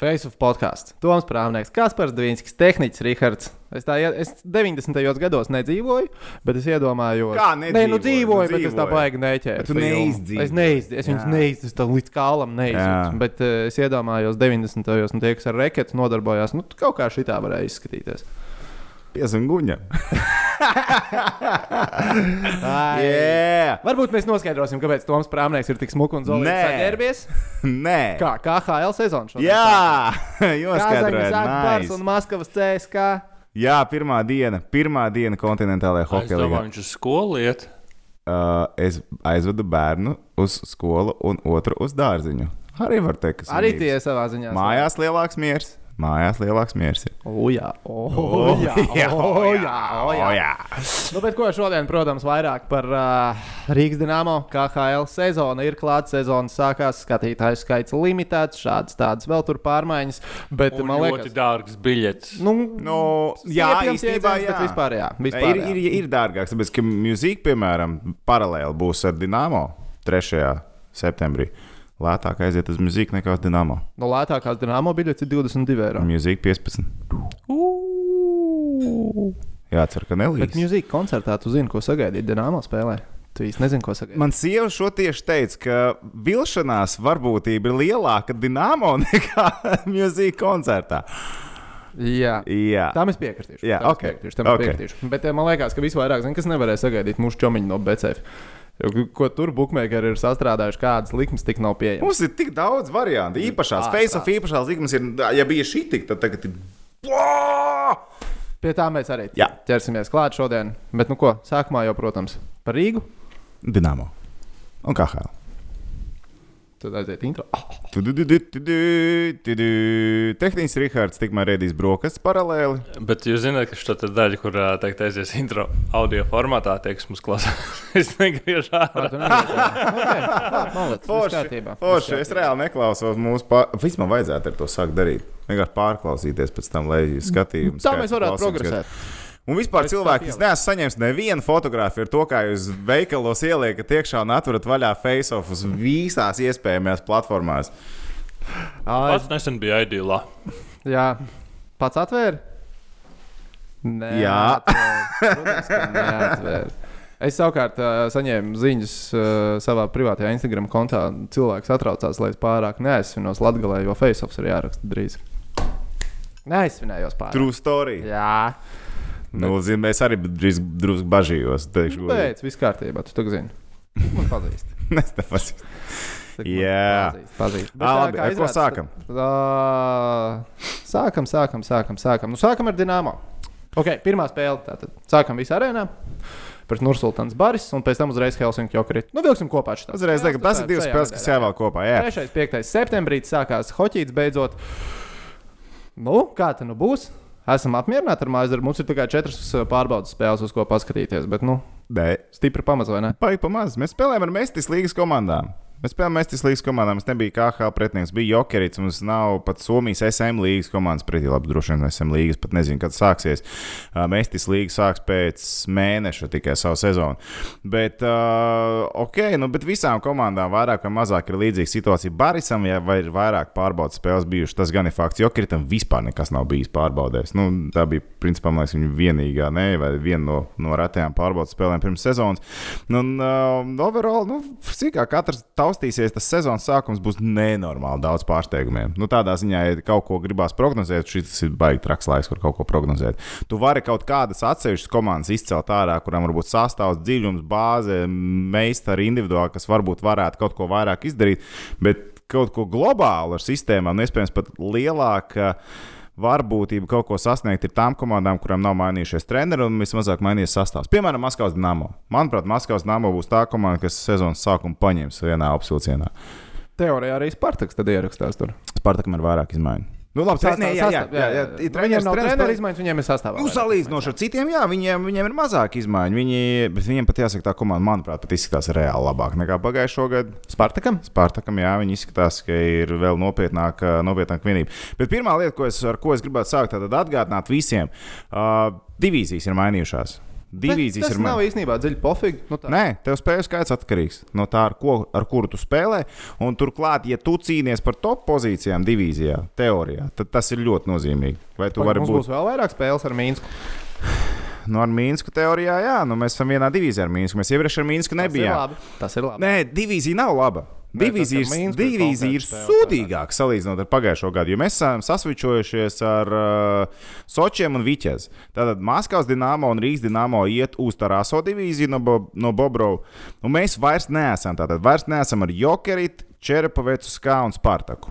Face of podkāsts. Toms Prāvnieks, Kaspars Dvīnskis, Tehnicis Rihards. Es tā es 90. gados nedzīvoju, bet es iedomājos, Kā Nē, nu dzīvoju, Nu bet es tā baigi neķēru. Tu neizdzīvoji. Es neizdzīvoju, es viņus neizdzīvoju, tā līdz kālam neizdzīvoju. Bet uh, es iedomājos 90. un tie, kas ar reketu nodarbojās, nu kaut kā šitā varēja izskatīties. Piezem guņa. Ai. yeah. Varbūt mēs noskaidrosim, kāpēc Toms Prāvnieks ir tik smuks un zolīts Nē. saģērbies. Nē. Kā KHL sezona šodien? Jā, Kazaņas joskaidrojiet. Akbars Nice. un Maskavas CSK. Jā, pirmā diena, pirmā diena kontinentālajā Es hokeja domāju, līnijā. viņš uz skolu iet. Uh, es aizvedu bērnu uz skolu un otru uz dārziņu. Arī var teikt, ka Arī tie savā ziņā. Mājās lielāks miers. Mājās lielāks miers. ir. O, jā, o, o, jā, o, jā, o, jā. O, jā. Nu, bet ko šodien, protams, vairāk par uh, Rīgas dīnāmo KHL sezonu. Ir klāts sezonas sākās, skatītāju skaits limitēts, šādas tādas vēl tur pārmaiņas. Bet Un man ļoti liekas, dārgs biļets. nu, Nu, jā, īstenībā jā. Bet vispār, jā, vispār, ir, ir, ir dārgāks, tāpēc ka mūzika, piemēram, paralēli būs ar Dienāmo 3. septembrī. Lētāk aiziet uz mūziku nekā uz Dienāmo. No lētākās dīnāmo biļetes ir 22 eiro. Mūzika 15. Jācer, ka Bet nelīdz. mūzika koncertā tu zini, ko sagaidīt dīnāmo spēlē. Tu īsti nezini, ko sagaidīt. Man sieva šo tieši teica, ka vilšanās varbūtība ir lielāka Dienāmo nekā mūzika koncertā. Jā. Jā, Tam es piekritīšu. Jā, tam ok, es piekritīšu, tam es ok. piekritīšu. Bet eh, man liekas, ka visvairāk zina, kas nevarēja sagaidīt mūsu čomiņu no BCF. Jo, ko tur bookmakeri ir sastrādājuši, kādas likmes tik nav pieejamas. mums ir tik daudz variantu. Īpašās, Ārprāts. face of īpašās likmes ir, ja bija šī tik, tad tagad ir. Pie tā mēs arī Jā. ķersimies klāt šodien. Bet, nu ko, sākumā jau, protams, par Rīgu. Dienāmo un KHL. Tad aiziet intro. Tu-du-du-du-du-du-du. Tehniski Rihards tikmēr rēdīs brokastis paralēli. Bet jūs zināt, ka šo te daļu, kur teikt, aizies intro audio formātā, teiks, mums klausās. es negriežu ārā. Forši, forši. Es reāli neklausos mūsu pār... Vispār vajadzētu ar to sākt darīt. Vienkārši pārklausīties pēc tam, lai skatījumus. Tā mēs varētu progresēt. Un vispār Pēc cilvēki, kas neesmu saņēmis nevienu fotografiju ar to, kā jūs veikalos ieliekat iekšā un atverat vaļā face-off uz visās iespējamajās platformās. Pats nesen bija ideālā. Jā, pats atvēra. Nē, Jā. Neatvēra. Es savukārt uh, saņēmu ziņas uh, savā privātajā Instagram kontā. Cilvēks atraucās, lai es pārāk neaizsvinos Latvijā, jo face-offs ir jāraksta drīz. Neaizsvinējos pārāk. True story. Jā, Nu, zin, mēs arī drīz drusku bažījos. teikšu godīgi. pēc viss kārtībā. Tu to zini. Man pazīst. Es nepazīstu. Saka, man Jā. Pazīst, pazīst. Bet tā labi, kā ko izrādās, sākam? tad, ā, Sākam, sākam, sākam. sākam. Nu, sākam ar Dienāmo. Okay, pirmā spēle. Tātad sākam visā arēnā. Pret Nursultānas Baris un pēc tam uzreiz Helsinki Jokerit. Nu, vilksim kopā šitā. Uzreiz tagad tas ir divas spēles, kas jāvēl kopā. Jā. 3. 5. septembrī sākās hoķīts beidzot. Nu, kā tā nu būs? Esam apmierināti ar mājas darbu. Mums ir tikai četras uh, pārbaudas spēles, uz ko paskatīties. Bet, nu, Nē, stipri pamaz vai ne? Paigi pamazs. Mēs spēlējam ar Mestis līgas komandām. Mēs spēlējām Mestis līgas komandām. Mums nebija KH pretinieks, bija Jokerits. Mums nav pat Somijas SM līgas komandas pretī. Labi, droši vien SM līgas pat nezinu, kad sāksies. Mestis līga sāks pēc mēneša tikai savu sezonu. Bet, uh, ok, nu, bet visām komandām vairāk vai mazāk ir līdzīga situācija. Barisam ja, vai ir vairāk pārbaudas spēles bijušas. Tas gan ir fakts. Jokeritam vispār nekas nav bijis pārbaudēs. Nu, tā bija, principā, liekas, viņa vienīgā, ne, vai viena no, no retajām pārbaudas spēlēm pirms sezonas. Nu, un, uh, overall, nu, cik kā katrs taustīsies, tas sezonas sākums būs nenormāli daudz pārsteigumiem. Nu, tādā ziņā, ja kaut ko gribās prognozēt, šis ir baigi traks laiks, kur kaut ko prognozēt. Tu vari kaut kādas atsevišķas komandas izcelt ārā, kurām varbūt sastāvs, dziļums, bāze, meistari individuāli, kas varbūt varētu kaut ko vairāk izdarīt, bet kaut ko globālu ar sistēmām, un iespējams pat lielāka varbūtība kaut ko sasniegt ir tām komandām, kurām nav mainījušies treneri un vismazāk mainījies sastāvs. Piemēram, Maskavas Dīnāmo. Manuprāt, Maskavas Dīnāmo būs tā komanda, kas sezonas sākumu paņems vienā apsilcienā. Teorijā arī Spartaks tad ierakstās tur. Spartakam ir vairāk izmaiņu. Nu, labi, Sastāv- nē, jā, jā, jā, jā, ir Viņiem nav treneru izmaiņas, viņiem ir sastāvā. Nu, salīdzinoši ar citiem, jā, viņiem, viņiem ir mazāk izmaiņu. Viņi, bet viņiem pat jāsaka, tā komanda, manuprāt, pat izskatās reāli labāk nekā pagājušā gada. Spartakam? Spartakam, jā, viņi izskatās, ka ir vēl nopietnāka, nopietnāka vienība. Bet pirmā lieta, ko es, ar ko es gribētu sākt, tad atgādināt visiem, uh, divīzijas ir mainījušās. Divīzijas tas ir nav man. īstenībā dziļi pofīgi. Nu, tā. Nē, tev spēļu skaits atkarīgs no tā, ar, ko, ar kuru tu spēlē. Un turklāt, ja tu cīnies par top pozīcijām divīzijā, teorijā, tad tas ir ļoti nozīmīgi. Vai tu vari būt būs vēl vairāk spēles ar Mīnsku? nu, ar Mīnsku? Teorijā, jā, nu, mēs esam vienā divīzijā ar Mīnsku. Mēs iepriekš ar Mīnsku Tas ir nebijām. labi. Tas ir labi. Nē, divīzija nav laba. Divīzija ir, divīzija ir sūdīgāka salīdzinot ar pagājušo gadu, jo mēs esam sasvičojušies ar uh, Sočiem un Viķez. Tātad Maskavas dīnāmo un Rīgas dīnāmo iet uz Taraso divīziju no, Bo, no Bobrova. Mēs vairs neesam tātad, vairs neesam ar Jokeritu, Čerepavecu, Skā un Spartaku.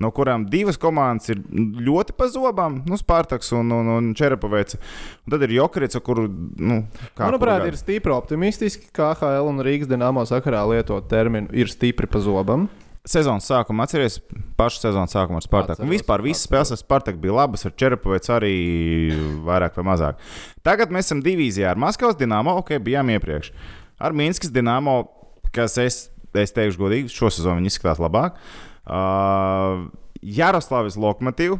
No kurām divas komandas ir ļoti pa zobām, nu, Spartaks un, un, un Čerepaveca. Un tad ir Jokerits, kuru, nu, kā Manuprāt, ir stipri optimistiski, ka HL un Rīgas dīnāmo sakarā lietot terminu ir stipri pa zobam. sezonas sākuma atceries pašu sezonas sākumu ar Spartaku. Un vispār visas spēles ar Spartaku bija labas, ar Čerapovets arī vairāk vai mazāk. Tagad mēs esam divīzijā ar Maskavas dīnāmo, ok, bijām iepriekš. Ar Minskas dīnāmo, kas es, es teikšu godīgi, šo sezonu viņi izskatās labāk. Uh, Jaroslavas lokomotīva,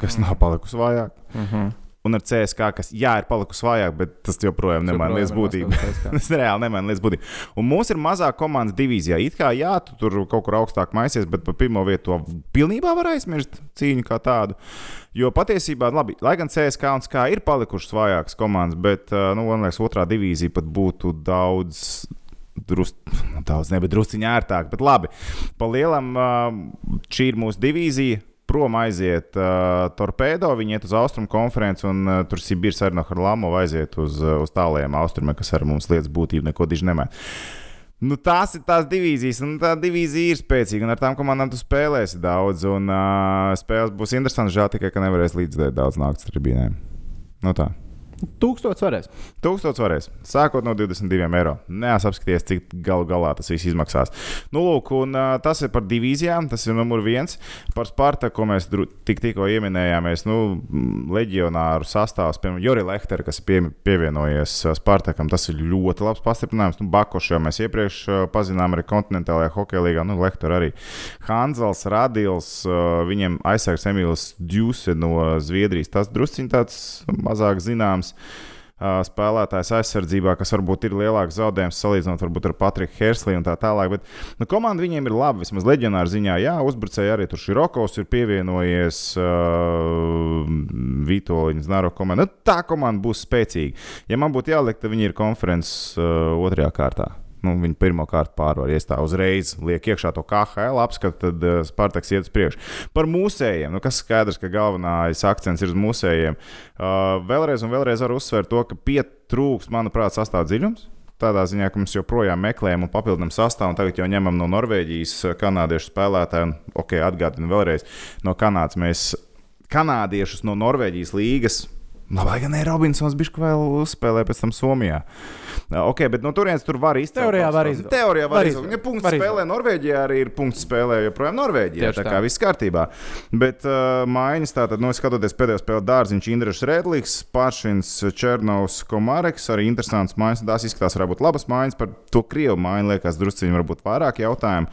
kas nav palikusi vājāk. Mm -hmm. Un ar CSK, kas jā, ir palikusi vājāk, bet tas joprojām nemaina lietas būtību. Tas reāli nemaina lietas būtību. Un mums ir mazāk komandas divīzijā. It kā jā, tu tur kaut kur augstāk maisies, bet par pirmo vietu to pilnībā var aizmirst cīņu kā tādu. Jo patiesībā, labi, lai gan CSK un SK ir palikušas vājākas komandas, bet, nu, man liekas, otrā divīzija pat būtu daudz. Drusku, daudz, ne, bet drusciņā ērtāk. Bet labi, pa lielam šī ir mūsu divīzija. Prom aiziet uh, torpēdo, viņi iet uz austrumu konferenci, un uh, tur Sibīrs arī no Harlāmova aiziet uz, uz tālajiem austrumiem, kas ar mums lietas būtību neko diži nemēr. Nu, tās ir tās divīzijas, un tā divīzija ir spēcīga. Un ar tām komandām tu spēlēsi daudz, un uh, spēles būs interesantas. Žēl tikai, ka nevarēs līdzdēt daudz naktas tribīnēm. Nu tā. Tūkstots varēs. Tūkstots varēs. Sākot no 22 eiro. Nē, es apskaties, cik galu galā tas viss izmaksās. Nu, lūk, un uh, tas ir par divīzijām. Tas ir numur viens. Par Spartaku, ko mēs tik, tikko ieminējāmies. Nu, leģionāru sastāvs, piemēram, Jori Lehtera, kas pie, pievienojies Spartakam. Tas ir ļoti labs pastiprinājums. Nu, Bakošu jau mēs iepriekš pazinām arī kontinentālajā hokeja līgā. Nu, Lehtera arī. Hanzels, Radils, uh, viņiem aizsargs Emīls Džuse no Zviedrijas. Tas drusciņš tāds mazāk zināms ā, spēlētājs aizsardzībā, kas varbūt ir lielāks zaudējums salīdzinot varbūt ar Patriku Hersliju un tā tālāk. Bet nu, komanda viņiem ir laba, vismaz leģionāra ziņā. Jā, uzbrucēji arī tur šī Rokovs ir pievienojies uh, Vitoļņas Naro komandai. Nu, tā komanda būs spēcīga. Ja man būtu jāliek, tad viņi ir konferences uh, otrajā kārtā. Nu, viņi pirmā kārta pārvar, ja tā uzreiz lieku iekšā to KHL apskatu, tad uh, Spartaks iet uz priekšu. Par mūsējiem, nu, kas skaidrs, ka galvenais akcents ir uz mūsējiem. Uh, vēlreiz un vēlreiz varu uzsvērt to, ka pietrūkst, manuprāt, sastāvdaļas dziļums. Tādā ziņā, ka mēs joprojām meklējam un papildinām sastāvu, un tagad jau ņemam no Norvēģijas uh, kanādiešu spēlētāju. Ok, atgādinu vēlreiz, no Kanādas mēs kanādiešus no Norvēģijas līgas. Nu, lai gan ne Robinsons bija vēl uzspēlējis pēc tam Somijā. Ok, bet no turienes tur var izcelt. Teorijā var izvēlēt. Teorijā var izvēlēt. Ja punkts Var spēlē Norvēģijā, arī ir punkts spēlē joprojām Norvēģijā. Tieši Tā tā. kā viss kārtībā. Bet uh, maiņas, tātad, nu, skatoties pēdējo spēli, Dārziņš, Indrišs Redlīks, Pāršins, Černovs, Komāreks, arī interesants maiņas. Tās izskatās, varbūt labas maiņas. Par to Krievu maiņu liekas, drusciņi varbūt vairāk jautājumu.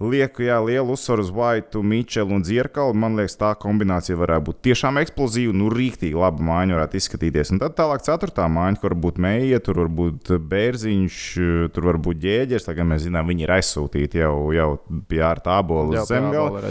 Lieku jā, lielu uzsvaru uz Vaitu, Mičelu un Zierkalu. Man liekas, tā kombinācija varētu būt tiešām eksplozīva. Nu, rīktīgi laba maiņa varētu izskatīties. Un tad tālāk, ceturtā maiņa, kur var būt Meija, tur var būt Bērziņš, tur var būt Ģēģers. Tagad mēs zinām, viņi ir aizsūtīti jau, jau pie ārta abola zemgala.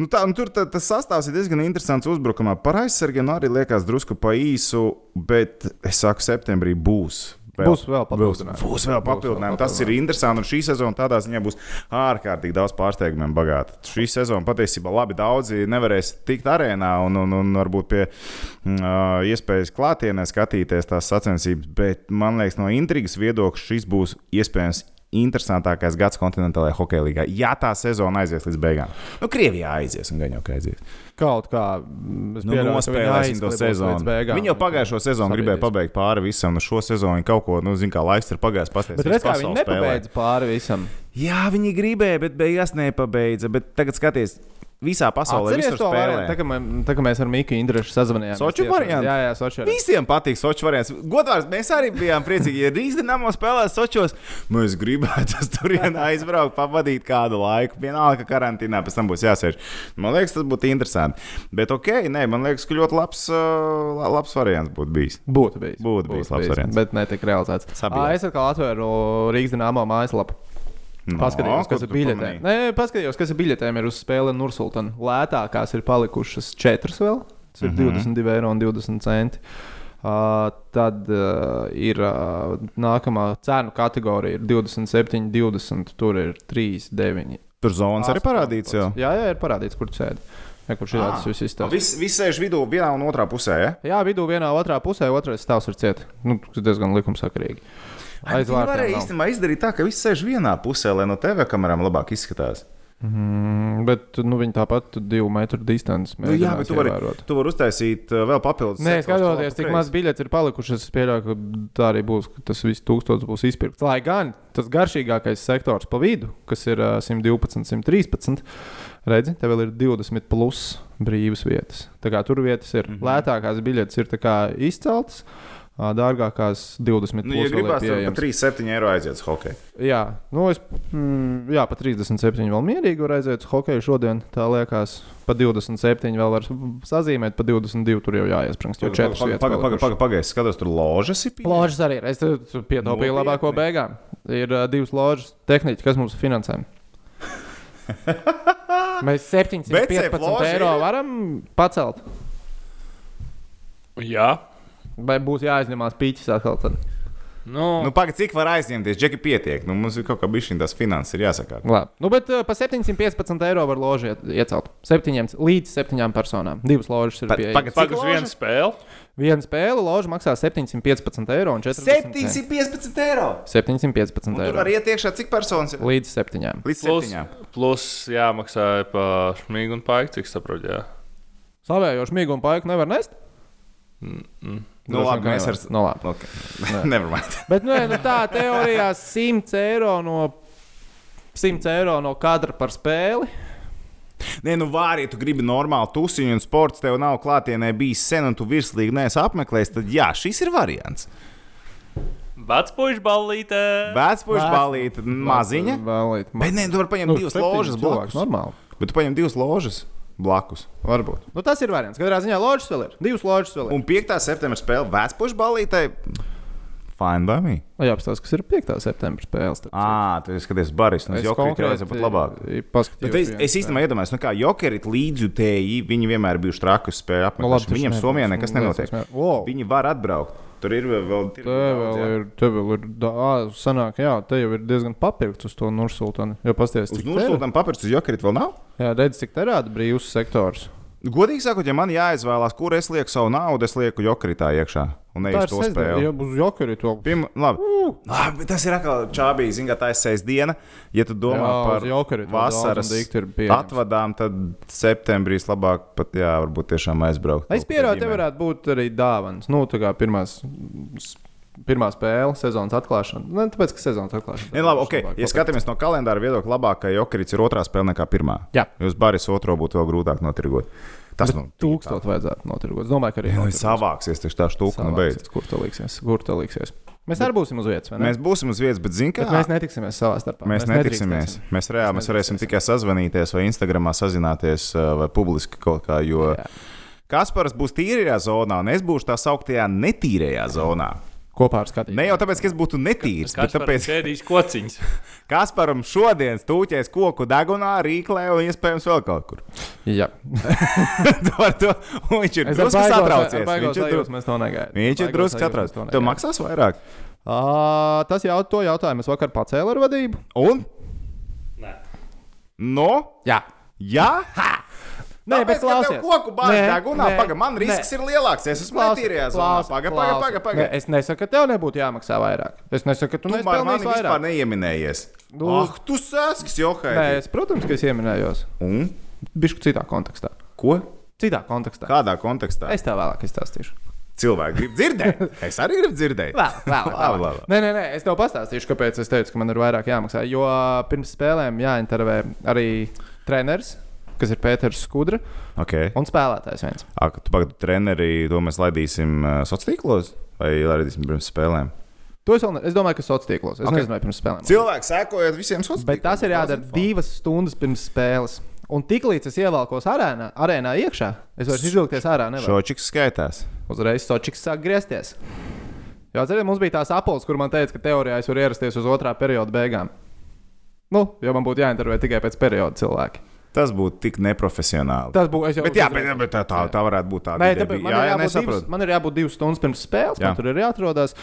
Nu tā, nu tur tā, tas sastāvs ir diezgan interesants uzbrukumā. Par aizsargiem arī liekas drusku pa īsu, bet es saku, septembrī būs. Būs vēl papildinājumi. Būs vēl papildinājumi. Tas ir interesanti. Un šī sezona tādā ziņā būs ārkārtīgi daudz pārsteigumiem bagāta. Šī sezona patiesībā labi daudzi nevarēs tikt arēnā un, un, un varbūt pie uh, iespējas klātienē skatīties tās sacensības. Bet man liekas, no intrigas viedokļa šis būs iespējams interesantākais gads kontinentālajā hokeja līgā. Ja tā sezona aizies līdz beigām, nu, Krievijā aizies un ka aizies. Kaut kā Nu, nospēlēsim to sezonu. beigām. Viņi jau pagājušo sezonu gribēja pabeigt pāri visam, nu šo sezonu viņi kaut ko, nu, zina, kā laiks ir pagājis. Bet redz, kā viņi spēlē. nepabeidz pāri visam. Jā, viņi gribēja, bet beigās nepabeidza. Bet tagad skaties, visā pasaulē spēlē. tā, mē- tā kā mēs ar Miku Indrešu sazvanījāmies. Soču variantu? Jā, jā, Soču variantu. Visiem patīk Soču variants. Godvārds, mēs arī bijām priecīgi, ja Rīgas dīnāmo spēlē Sočos. Mēs gribētu uz turieni aizbraukt, pavadīt kādu laiku. Vienalga, ka karantīnā pēc tam būs jāsēž. Man liekas, tas būtu interesanti. Bet ok, nē, man liekas, ka ļoti labs, la- labs variants būtu bijis. Būtu bijis. Būtu bijis labs variants. Bet netika realizēts. Ā, Es atkal atvēru Rīgas dīnāmo mājaslapu. No, Paskatījos, ko kas ir pamanīji? Nē, paskatījos, kas ir biļetēm. Ir uz spēli Nursultāna. Lētākās ir palikušas četras vēl. Tas ir Mhm. 22 eiro un 20 centi. Uh, tad uh, ir uh, nākamā cenu kategorija, ir 27, 20. Tur ir 3, 9. Tur zonas arī parādīts jau. Jā, jā, ir parādīts, kur sēdi. Ja, kur šī Ah. tas viss izstāsta. Viss vis sēž vidū, vienā un otrā pusē. Ja? Jā, vidū vienā otrā pusē, otrais stāvs ir ciets. Nu, tas diezgan likumsakarīgi. Aiz Viņi varēja vārtiem nav. īstenībā izdarīt tā, ka viss sēž vienā pusē, lai no TV kamerām labāk izskatās. Mm, bet nu, viņi tāpat divu metru distanci Nu, jā, tu vari, tu vari uztaisīt uh, vēl papildus. Nē, skatoties, cik maz biļetes ir palikušas, es pieļauju, ka tā arī būs. ka Tas viss tūkstotis būs izpirkts. Lai gan tas garšīgākais sektors pa vidu, kas ir ā, 112, 113, redzi, te vēl ir 20 plus brīvas vietas. Tā kā tur vietas ir Mhm. lētākās biļetes, ir tā izceltas. Dārgākās 20 Nu, ja gribās, tad par pieejamas. 3,7 eiro aiziet uz hokeju. Jā, nu es mm, jā, pa 37 vēl mierīgi var aiziet uz hokeju šodien. Tā liekas, pa 27 vēl var sazīmēt, pa 22 tur jau jāiesprāgst. Jo 4 vietas. Pagaid, palikušas. pagaid, pagaid, skatos, tur ložas ir pieejamas. Ložas arī ir. Es pietaupīju labāko beigām. Ir uh, divas ložas. Tehniķi, kas mums finansē? Mēs 715 BCF loža eiro ir? varam pacelt. Jā, Vai būs jāizņemās pīķis atkal? Tad? nu, Nu, pagaid, cik var aizņemties? Džeki pietiek. Nu, mums ir kaut kā bišķiņ tās finanses ir jāsaka. Labi. Nu, bet uh, pa 715 eiro var ložu iecelt. Septiņiem, līdz septiņām personām. Divas ložas ir pieejamas. pagaid, pagaidzi cik viena spēle. Viena spēle loža maksā 715 eiro un 40 centi. 715 eiro! 715 Un tur eiro. var iet iekšā, cik personas ir? Līdz septiņām. Līdz Plus, septiņām. plus jāmaksā par šmīgu un paiku, cik saprotu. Jā. Savējošu mīgu un paiku nevar nest? Mm, mm. Nu, Droši labi, mēs ar- Nu, labi. Okay. Nevermind. Bet nu, nu, tā teorijā 100 eiro no 100 eiro no kadra par spēli. Nē, nu, vārī, tu gribi normālu tusiņu un sports, tev nav klātienē bijis sen, un tu virslīgi neesi apmeklējis, tad jā, šis ir variants. Vecpuļš ballīte. Vecpuļš balīti, maziņa. Vēlīt, Bet nē, tu vari paņemt divas ložas blakus. Normāli. Bet tu paņem divas ložas blakus. Varbūt. Nu, tas ir variants. Katrā ziņā loģis vēl ir. Divas loģis vēl ir. Un 5. septembra spēle Vecpuļš balītei. Fine by me. Un jāapstāsta, kas ir 5. septembris spēles. Ā, tu skaties Baris, un es jau konkrēti pat labāk. Bet es, es īstenībā iedomājos, nu kā jokerit līdzjutēji, viņi vienmēr bijuši traki uz spēļu Nu, labi, apmeklēšanu. taču Viņiem. Somijā nekas Nu, nenotiek. Viņi var atbraukt. Tur ir vēl Te vēl ir, te vēl ir, dā, sanāk, jā, te jau ir diezgan papirkts uz to Nursultānu. Jo pasties, Uz. Nūsūtām papīrs uz jokerit vēl nav? Jā, redz, cik te rāda brīvs sektors. Godīgi sakot, ja man jāizvēlās, kur es lieku savu naudu, es lieku jokeritā iekšā un uz to spēli. Ja uz jokeri to. Pirma, labi. labi, bet tas ir atkal čābīgi, zināmā tā aizsēs diena. Ja tu domā Jā, par to vasaras ir atvadām, tad septembrīs labāk pat, jā, varbūt tiešām aizbraukt. Es pieņemu, te varētu būt arī dāvāns. Nu, tā kā pirmās, pirmā spēle, sezonas atklāšana. Ne, tāpēc, ka sezonas atklāšana. Ne, labi, okay. Labāk Ja skatāmies no kalendāra viedokļa, labākā jokerits ir otrā spēle nekā pirmā. Jā. Jūs baris otro būtu vēl grūtāk notirgot. Tas nu, Tūkstot vajadzētu notirgot. Es domāju, ka arī notirgos. savāksies, taču tā stūka nu beidz. Savāksies. Kur tā liksies? Kur tā liksies? Mēs arī būsim uz vietas. vai ne? Mēs būsim uz vietas, bet zinām, Bet kā mēs netiksimies savā starpā. Mēs netiksimies. Mēs reāli mēs varēsim tikai sazvanīties, vai Instagramā sazināties, uh, vai publiski kaut kā. Jo. Kaspars būs tīrajā zonā, un es būšu tā sauktajā netīrajā zonā. Kopā ar skatītājiem. Ne jau tāpēc, ka es būtu netīrs, bet Kas tāpēc, tāpēc ēdīs kociņus? Kasparam šodien stūķēs koku degunā, rīklē un iespējams vēl kaut kur. Jā. To un viņš ir drusku satraucies. baigos Viņš ir, sajūtu, dru... mēs to negaidām. viņš ir drusku satraucies. to Tev maksās vairāk. Ā, Tas jau to jautājumu es vakar pacēlu ar vadību. Un? Nē. No? Jā. Jā? Nē, Tāpēc, bet klausies. koku bāzi Nē, degunā, nē, paga, man risks nē. ir lielāks. Es esmu netīrajā zonā. Paga, paga, paga, paga. Es nesaku, ka tev nebūtu jāmaksā vairāk. Es nesaku, ka tu, Tu mani nespēlēsi vispār vairāk. neieminējies. Nu. Ah, tu sēskis, Johai. Nē, es, protams, ka es ieminējos. Un? Bišku citā kontekstā. Ko? Citā kontekstā. Kādā kontekstā? Es tev vēlāk izstāstīšu. Cilvēki grib dzirdēt. Es arī gribu dzirdēt. Vēl, vēl, Labi, labi. Nē, nē, nē, es tev pastāstīšu, kāpēc es teicu, ka man ir vairāk jāmaksā. Jo pirms spēlēm jāintervē arī treneris. Kas ir Pēters Skudra, Okay. un spēlētājs viens. Ak, tu pagaidu treneri, to mēs laidīsim uh, sociālos tīklos vai laidīsim pirms spēlēm? To es, ne, es domāju, ka sociālos tīklos. Es Ok. okay. nezinu, pirms spēlēm. Cilvēki sekojot visiem sociāliem Bet tas ir jādara divas stundas pirms spēles. Un tiklīdz es ievelkos arēnā, arēnā iekšā, es vairs izvilkties ārā. Šočiks skaitās. Uzreiz Sočiks sāk griezties. Jā, atcerieties, mums bija tās apelsnes, kur man teica, ka teorijā es varu ierasties uz otrā perioda beigām. Nu, jo man būtu jāintervē tikai pēc perioda cilvēki. Tas būtu tik neprofesionāli. Tas būtu. jau Bet, jā, bet, bet tā, tā, tā varētu būt tāda Nē, tāpēc man, jā, ir jā, jābūt divas, nesaprotu. man ir jābūt divas stundas pirms spēles. Jā. Man tur ir jāatrodas.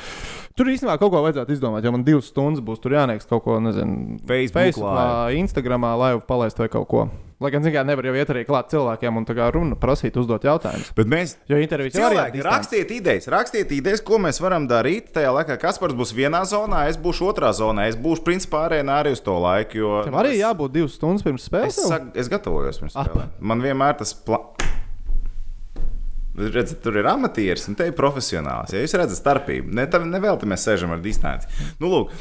Tur īstenībā kaut ko vajadzētu izdomāt. Ja man divas stundas būs, tur jānieks kaut ko, nezinu, Facebook Facebookā, Instagramā, live palaist vai kaut ko. Lai gan, zināmā mērā, nevar jau iet arī klāt cilvēkiem un runa, prasīt, uzdot jautājumus. Bet mēs jau arī Cilvēki, rakstiet idejas, rakstiet idejas, ko mēs varam darīt. Tajā laikā Kaspars būs vienā zonā, es būšu otrā zonā. Es būšu principā arēnā arī uz to laiku. Jo Tam arī jābūt divas stundas pirms spēles. Es, sak, es gatavojos pirms Ap. spēlēm. Man vienmēr tas plāns. Redzat, tur ir amatieris un te ir profesionāls. Ja jūs redzat starpību, ne, ne vēl te mēs sēžam ar distanci. Nu, lūk,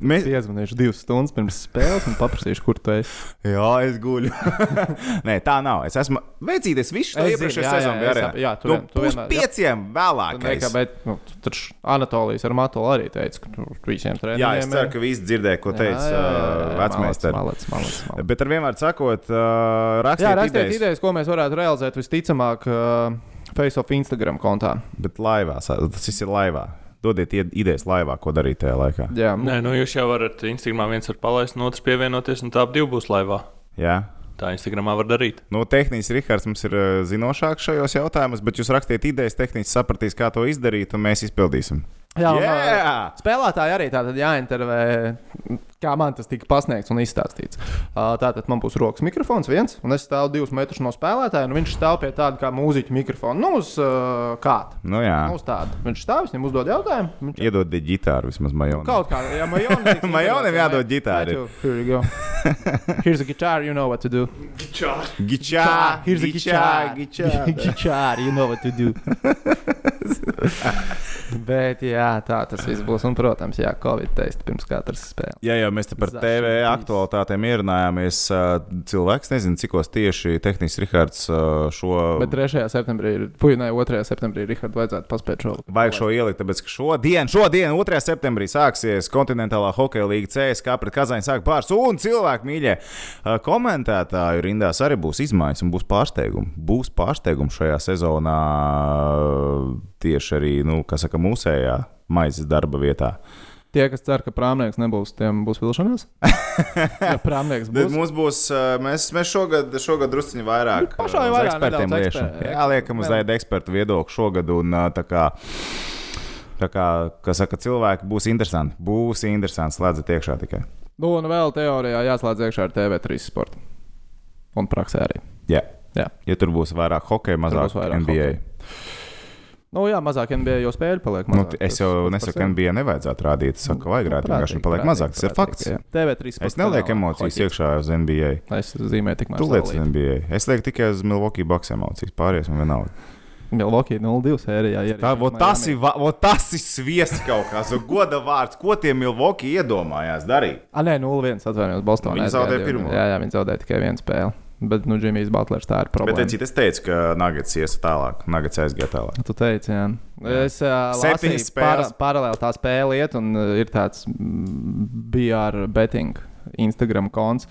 mēs, Iezvanīšu divas stundas pirms spēles un paprasīšu, kur tu esi. Jā, es guļu. Nē, tā nav. Es esmu veicīties visu Es zinu, iepriekšējā jā, jā, ap- jā, arēnā. tu nu, jā. pieciem Nē, vēlākais. bet nu, tur Anatolijas ar Matolu arī teica, ka tur visiem treniņiem Jā, es ceru, ka visi dzirdēja, ko teica malec, malec. Bet ar vienmēr sakot, uh, rakstiet, Jā, rakstiet idejas. idejas, ko mēs varētu realizēt visticamāk uh, Face-off Instagram kontā. Bet laivā, tas viss ir laivā. Dodiet idejas laivā, ko darīt tajā laikā. Jā, Nē, nu jūs jau varat Instagramā viens var palaist, un otrs pievienoties, un tā ap divi būs laivā. Jā. Tā Instagramā var darīt. Nu, tehniski Rihards mums ir uh, zinošāks šajos jautājumos, bet jūs rakstiet idejas, tehniski sapratīs, kā to izdarīt, un mēs izpildīsim. Jā, un, Yeah! spēlētāji arī tātad jāintervē, kā man tas tika pasniegts un izstāstīts. Tātad man būs rokas mikrofons viens, un es stāvu divus metrus no spēlētāja, un viņš stāv pie tāda kā mūziķa mikrofona. Nu, uz uh, kāda? Nu, jā. Nu, uz tāda. Viņš stāv, viņam uzdod jautājumu. Viņš Iedodiet ģitāru vismaz majonam. Kaut kā, ja majonim Majonim jādod ģitāra. Here you go. Here's a guitar, you know what to do. Gičā! Here's a guitar. gičā. guitar, you know what to do. Bet, jā, tā tas viss būs. Un, protams, jā, Covid testi pirms katras spēles. Jā, jau mēs te par Zašs TV bijis. aktualitātēm ierunājāmies. Cilvēks nezina, cikos tieši tehnisks Rihards šo. Bet 3. septembrī, ne, 2. septembrī Rihardu vajadzētu paspēt šo. Vajag šo ielikt, tāpēc ka šodien, šodien 2. septembrī sāksies kontinentālā hokeja līnga CSK pret Kazaņu sāk pāris. Un cilvēki, mīļie, komentētāju rindās arī būs izmaiņas un būs pārsteigumi. Būs pārsteigumi šajā sezonā tieši arī, nu, kas saka, mūsējā maizes darba vietā. Tie, kas cer, ka prāmnieks nebūs, tiem būs vilšanās. Ja prāmnieks būs. mums būs, mēs, mēs šogad, šogad druskuļi vairāk uh, uz vairāk ekspertiem liekam. Jā, liekam uz tādu ekspertu viedokli šogad. Un, tā kā, tā kā, kā saka, cilvēki būs interesanti. Būs interesanti, slēdzat iekšā tikai. Nu, un vēl teorijā jāslēdz iekšā ar TV3 sportu. Un praksē arī. Jā. Jā. Ja tur būs vairāk hokeja, mazāk NBA. hokeja. Nu, jā, mazāk NBA jau spēļu paliek. Nu, Mazāk, es tas jau nesaku, sevi. NBA nevajadzētu rādīt. Es saku, ka vajag rādīt. Vienkārši Prātīgi, paliek prātīgi, mazāk. Tas ir fakts. jā. TV3 Es nelieku emocijas hoķi. iekšā uz NBA. Es zīmēju tikmēr. Tu liec uz NBA. Es lieku tikai uz Milwaukee Bucks emocijas. Pārējais man vienalga. Milwaukee 02 sērijā. Tā, vo, tas, ir, vo, tas ir sviests kaut kāds goda vārds. Ko tie Milwaukee iedomājās darīt? Ah, nē, 0-1 atvainojos Bostonā. Viņi zaudēja pirmo. Jā, jā, viņi zaudēja tikai vienu spēli. Bet, nu, Džimijs Butlers tā ir Bet problēma. teici, es teicu, ka Nuggets ies tālāk. Nuggets aizgāja tālāk. Tu teici, jā. Es para, spēles. paralēli tā spēle iet, un ir tāds mm, BR betting Instagram konts.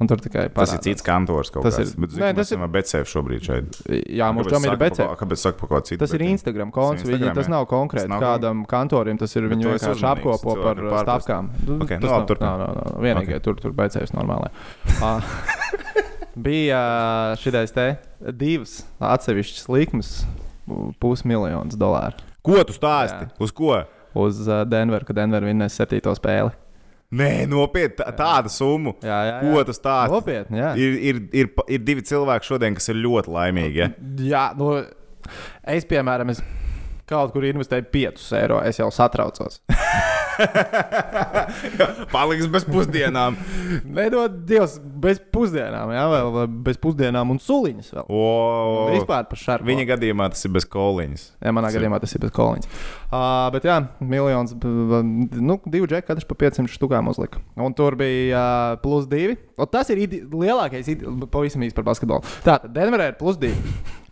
Un tur tikai Tas parādās. ir cits kantors kaut Tas kāds. ir- Bet, Nē, zinu, tas mēs esam ar Betsevu šobrīd šeit. Jā, mums tam ir pa- Kāpēc saka par ko citu? Tas ir bet- Instagram konts. Tas ir Viņi, tas nav konkrēti Tas nav kādam kantorim. Tas ir Bet esi vienkārši apkopo par stāvkām. Nu, Ok, tas nu labi, nav- turpini. nav- nav- nav. Vienīgie tur, tur beidzējis normāli. Bija šis te divas atsevišķas likmes, pusmiljons dolāru Ko tu stāsti? Jā. Uz ko? uz Denveru, kad Denver vinnēs septīto spēli. Nē, nopietni, tā- tāda summa. Jā, jā, jā. Ko tu stāsti? Nopietni, jā. Ir, ir, ir, ir divi cilvēki šodien, kas ir ļoti laimīgi. Ja? Jā, nu, es, piemēram, es kaut kur investēju 5 eiro. Es jau satraucos. Paliks bez pusdienām. Nedod Dievs bez pusdienām, jā, vēl bez pusdienām un suliņas vēl. O, Vispār par šādu. Viņa gadījumā tas ir bez koliņas. Jā, manā Tas ir- gadījumā tas ir bez koliņas. Uh, bet, jā, miljons, nu, divi džeki, katrs pa 500 štukām uzlika. Un tur bija uh, plus divi. Un tas ir ide lielākais, ide pavisam īsi par basketbolu. Tātad, Denverē ir plus divi.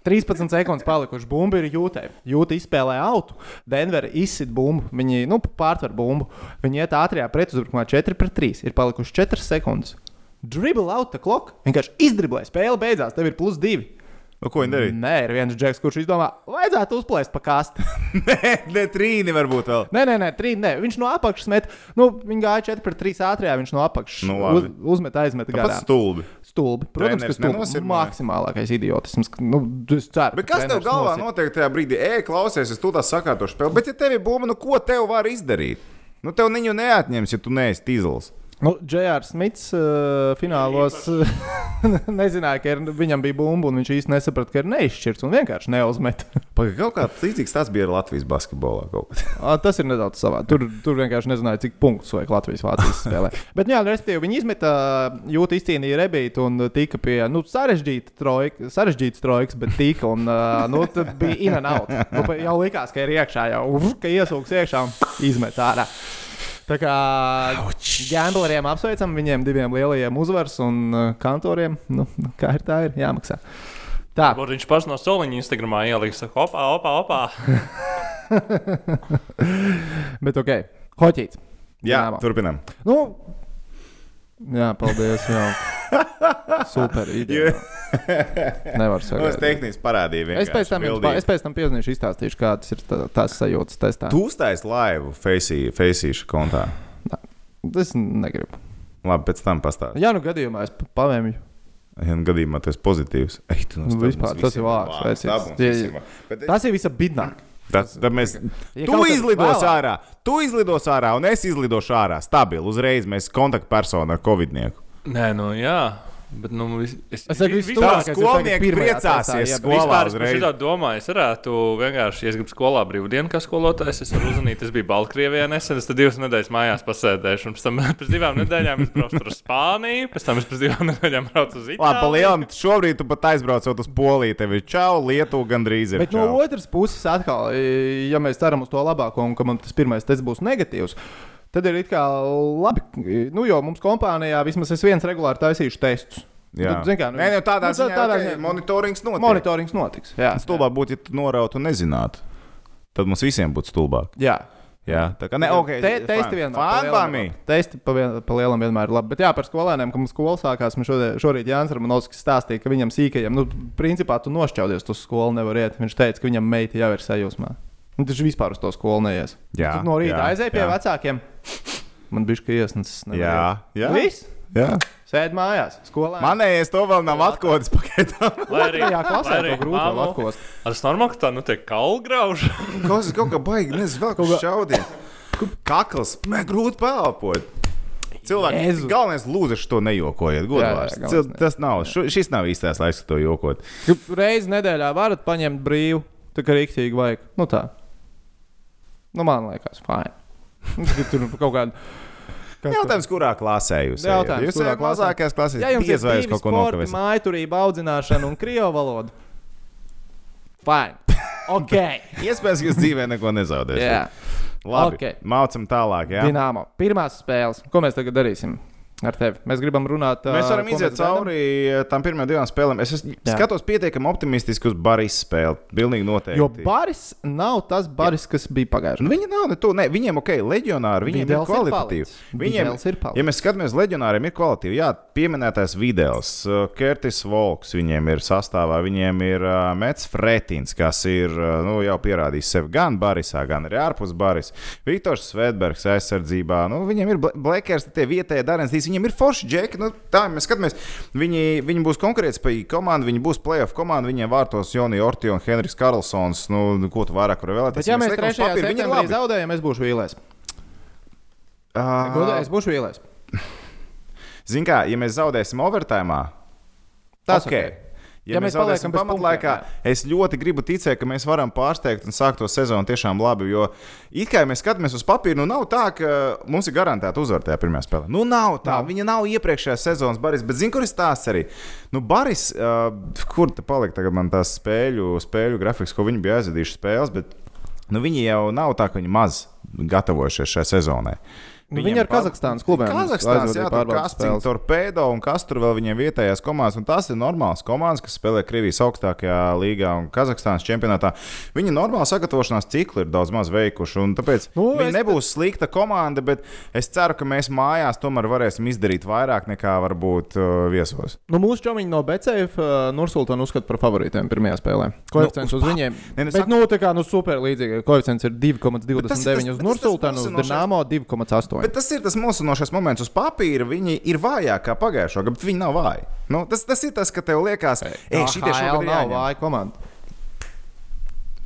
13 sekundes palikuši. Bumba ir jūtē. Jūta izspēlē autu. Denverē izsit bumbu. Viņi nu, pārtver bumbu. Viņi iet ātrajā pretuzbrukumā 4 pret 3. Ir palikuši 4 sekundes. Dribble out the clock. Vienkārši izdriblē. Spēle beidzās. Tev ir plus 2. Nu, ko viņi darīja? Nē, ir viens džeks, kurš izdomā, vajadzētu uzplēst pa kasti. Nē, ne trīni varbūt vēl. Nē, nē, nē, trī, nē. viņš no apakšas met. Nu, viņi gāja 4 pret 3 ātrajā, viņš no apakšas Nu, labi. uz, uzmet, aizmet Pat garām. stulbi. Stulbi. Protams, ka Treneris stulbi. nenosirmoja. Maksimālākais idiotisms. ka, Nu, es ceru, Bet ka kas tev galvā nosir- notiek tajā brīdī? Ej, klausies, es tu tā sakārtošu spēli. Bet, ja tev ir bumba, nu ko tev var izdarīt? Nu, tev viņu neatņems, ja tu neesi tīzls. Nu, J.R. Smits uh, finālos nezināja, ka ir, viņam bija bumba, un viņš īsti nesaprata, ka ir neizšķirts un vienkārši neuzmet. Kaut kāds līdzīgs tas bija Latvijas basketbolā. Tas ir nedaudz savā. Tur, tur vienkārši nezināja, cik punktus vajag Latvijas-Vācijas spēlē. Bet, jā, respektīvi, viņi izmeta, jūta izcīnīja rebītu un tika pie nu, sarežģīta trojka, sarežģītas trojkas, bet tika un ā, nu, bija in and out. Nu, jau likās, ka ir iekšā, jau uf, ka iesūks iekšā un izmet ārā. Tā kā gambleriem apsveicam viņiem diviem lielajiem uzvaras un uh, kantoriem. Nu, kā ir tā, ir jāmaksā. Tā, Varbūt viņš pats no soliņa Instagramā ieliks, saka, opā, opā, opā. bet ok. Hoķīts. Jā, Dinamo. turpinām. Nu, jā, paldies. Jā. Super ideja. Nevar es sagaidīt. tehniski parādīju. Es pēc tam, pa- es pēc tam piezīmēšu, izstāstīšu, kādas ir tā- tās sajūtas testā. Tu uztaisīji laivu Faceīša kontā. Es negribu. Labi, pēc tam pastāstīšu. Jā, nu gadījumā es pa- pavēmju. Ja nu gadījumā tas ir pozitīvs. Ej, tu no Nu, vispār, tas ir vārds, vārds, tā mums Tie- visiem vārds. Bet es- Tas ir visa bidnāk. Tas, tad mēs, Ja tu izlidos vēlāk- ārā, tu izlidos ārā, un es izlidošu ārā. Stabili, uzreiz mēs kontaktpersonu ar covidnieku. Nē, nu jā. Bet, nu, es, es, Es saku, tuvākais Tavs ir skolnieks priecāsies skolā Vispār šo domāju, es varētu vienkārši, ja es gribu skolā brīvdienu, kā skolotājs, es varu uzmanīt, es biju Baltkrievijā nesen, es tad divas nedēļas mājās pasēdēšu, un pēc tam pēc divām nedēļām es braucu tur uz Spāniju, pēc tam es pēc divām nedēļām braucu uz Labi, pa Itāliju. lielam, šobrīd tu pat aizbraucot uz Poliju, tev ir čau, Lietuva gandrīz ir. Bet no čau. otras puses, atkal, ja mēs ceram uz to labāko, un ka man tas pirmais tests būs negatīvs, tad ir it kā labi. Nu, jo mums kompānijā vismaz es viens regulāri taisīšu testus. Jā, Nu, zini kā, nu- Nē, nu, tādā nu, ziņā, tādā okay, ziņā- monitorings notiek. Monitorings notiks. Jā, Stulbāk būtu, ja tu norautu un nezinātu. Tad mums visiem būtu stulbāk. jā. Jā, tā kā ne, ok. Te, testi vienmēr. ir. Testi pa, vien, pa lielam vienmēr ir labi. Bet jā, par skolēniem, ka mums skola sākās, man šodien, šorīt Jānis Ramanovskis stāstīja, ka viņam sīkajam, nu, principā tu nošķaudies, tu uz skolu nevar iet. Viņš teica, ka viņam meita jau ir sajūsmā. Un viņš vispār uz to skolu neies. Jā, Tu no rīta jā, aizēji pie jā. vecākiem. Man bija šis iesnas. Jā, jā. Viss. Jā. Sēd mājās, skolā. Manējais to vēl nav atkodas paketā. Lai arī, Otrajā klasē lai to arī grūti vēl atkost. Ar ka tā nu tiek kalgrauž. Kas kaut kā baigi, nezinu, vēl kaut kā šaudīt. Kakls, mē, grūti pelpot. Cilvēki, Jēzu. galvenais lūdzu, to nejokojiet. Jā, jā, galvenais Tas nav, šo, šis nav īstais laiks, to jokot. Reizi nedēļā varat paņemt brīvu, tā kā rīktīgi vajag. Nu tā. Nu, man liekas, fine. Tur kaut kāda. kas Jautājums, kurā klasē jūs esat? Jautājums, jūs kurā klasē? mazākajās klasēs. Ja jums divi kaut ko nokavēsiet. mājturība, audzināšana un krievu valoda. Fine. Ok. Iespējams, ka jūs dzīvē neko nezaudēsiet. Jā. Labi, Ok. mācam tālāk. Jā. Dināmo. Pirmās spēles. Ko mēs tagad darīsim? Ar tevi. Mēs gribam runāt. Mēs ā, varam ko iziet mēs cauri tam pirmajām divām spēlēm. Es esmu, Jā. skatos pietiekami optimistiski uz Baris spēli. Pilnīgi noteikti. Jo Baris nav tas Baris, kas bija pagājušajā Nu, viņi nav ne to, ne, viņiem ok, leģionāri, viņiem Vidēls ir ir kvalitatīvi. palicis. Viņiem, ir palicis. ja mēs skatāmies, leģionāriem ir kvalitīvi, jā, pieminētais Vidēls, uh, Kertis Volks, viņiem ir sastāvā, viņiem ir uh, Mets Fretins, kas ir uh, nu, jau pierādījis sevi gan Barisā, gan arī ārpus Baris. Viktors Svetbergs aizsardzībā, nu, viņiem ir Blakers, tie vietējie Darensdīs, viņiem ir forši džeki. Nu, tā, mēs skatāmies, viņi, viņi būs konkurētspējīgi komanda, viņi būs playoff komanda, viņiem vārtos Joni Orti un Henrijs Karlsons. Nu, ko tu vairāk vari vēlēties? Bet, ja mēs liekam uz 3. papīra, viņi ir septembrī zaudējam, es būšu vīlēs. Ā, Godīgi, es būšu vīlēs. Zini, kā, ja mēs zaudēsim overtime, Tas ok. ok. Ja mēs zaudēsim paliekam pamatlaikā, es ļoti gribu ticēt, ka mēs varam pārsteigt un sākt to sezonu tiešām labi. Jo it kā ja mēs skatāmies uz papīru, nu nav tā, ka mums ir garantēta uzvara tajā pirmajā spēlē. Nu, nav tā. Nav. Viņa nav iepriekšējā sezonas Baris. Bet zini, kur ir stāsts arī? Nu, Baris, uh, kur te palika tagad man tās spēļu, spēļu grafiks, ko viņi bija aizvadījuši spēles, bet nu, viņi jau nav tā, ka viņi maz gatavojušies šai sezonai. Nu, nu viņi ar Kazahstānas klubiem Kazahstānas jā, tur Kastīna, Torpedo un kas tur vēl viņiem vietējās komandas. Un tās ir normālas komandas, kas spēlē Krievijas augstākajā līgā un Kazahstānas čempionātā. Viņi normāli sagatavošanās ciklu ir daudz maz veikuši. Tāpēc nu, viņi nebūs te... slikta komanda, bet es ceru, ka mēs mājās tomēr varēsim izdarīt vairāk nekā varbūt uh, viesos. Nu, mūsu čomiņi no BCF uh, Nursultāna uzskata par favorītiem pirmajā spēlē. Koeficients nu, uz, uz viņiem. Ne, ne, bet, saku... nu, tā kā nu, super līdzīgi. Koeficients ir 2,29 uz Nursultānu, uz Dinamo 2,8 bitkoinu. Bet tas ir tas mulsinošais moments uz papīra. Viņi ir vājākie pagājušā gada, bet viņi nav vāji. Nu, tas, tas ir tas, ka tev liekas, ka šī tieši ir vāja komanda.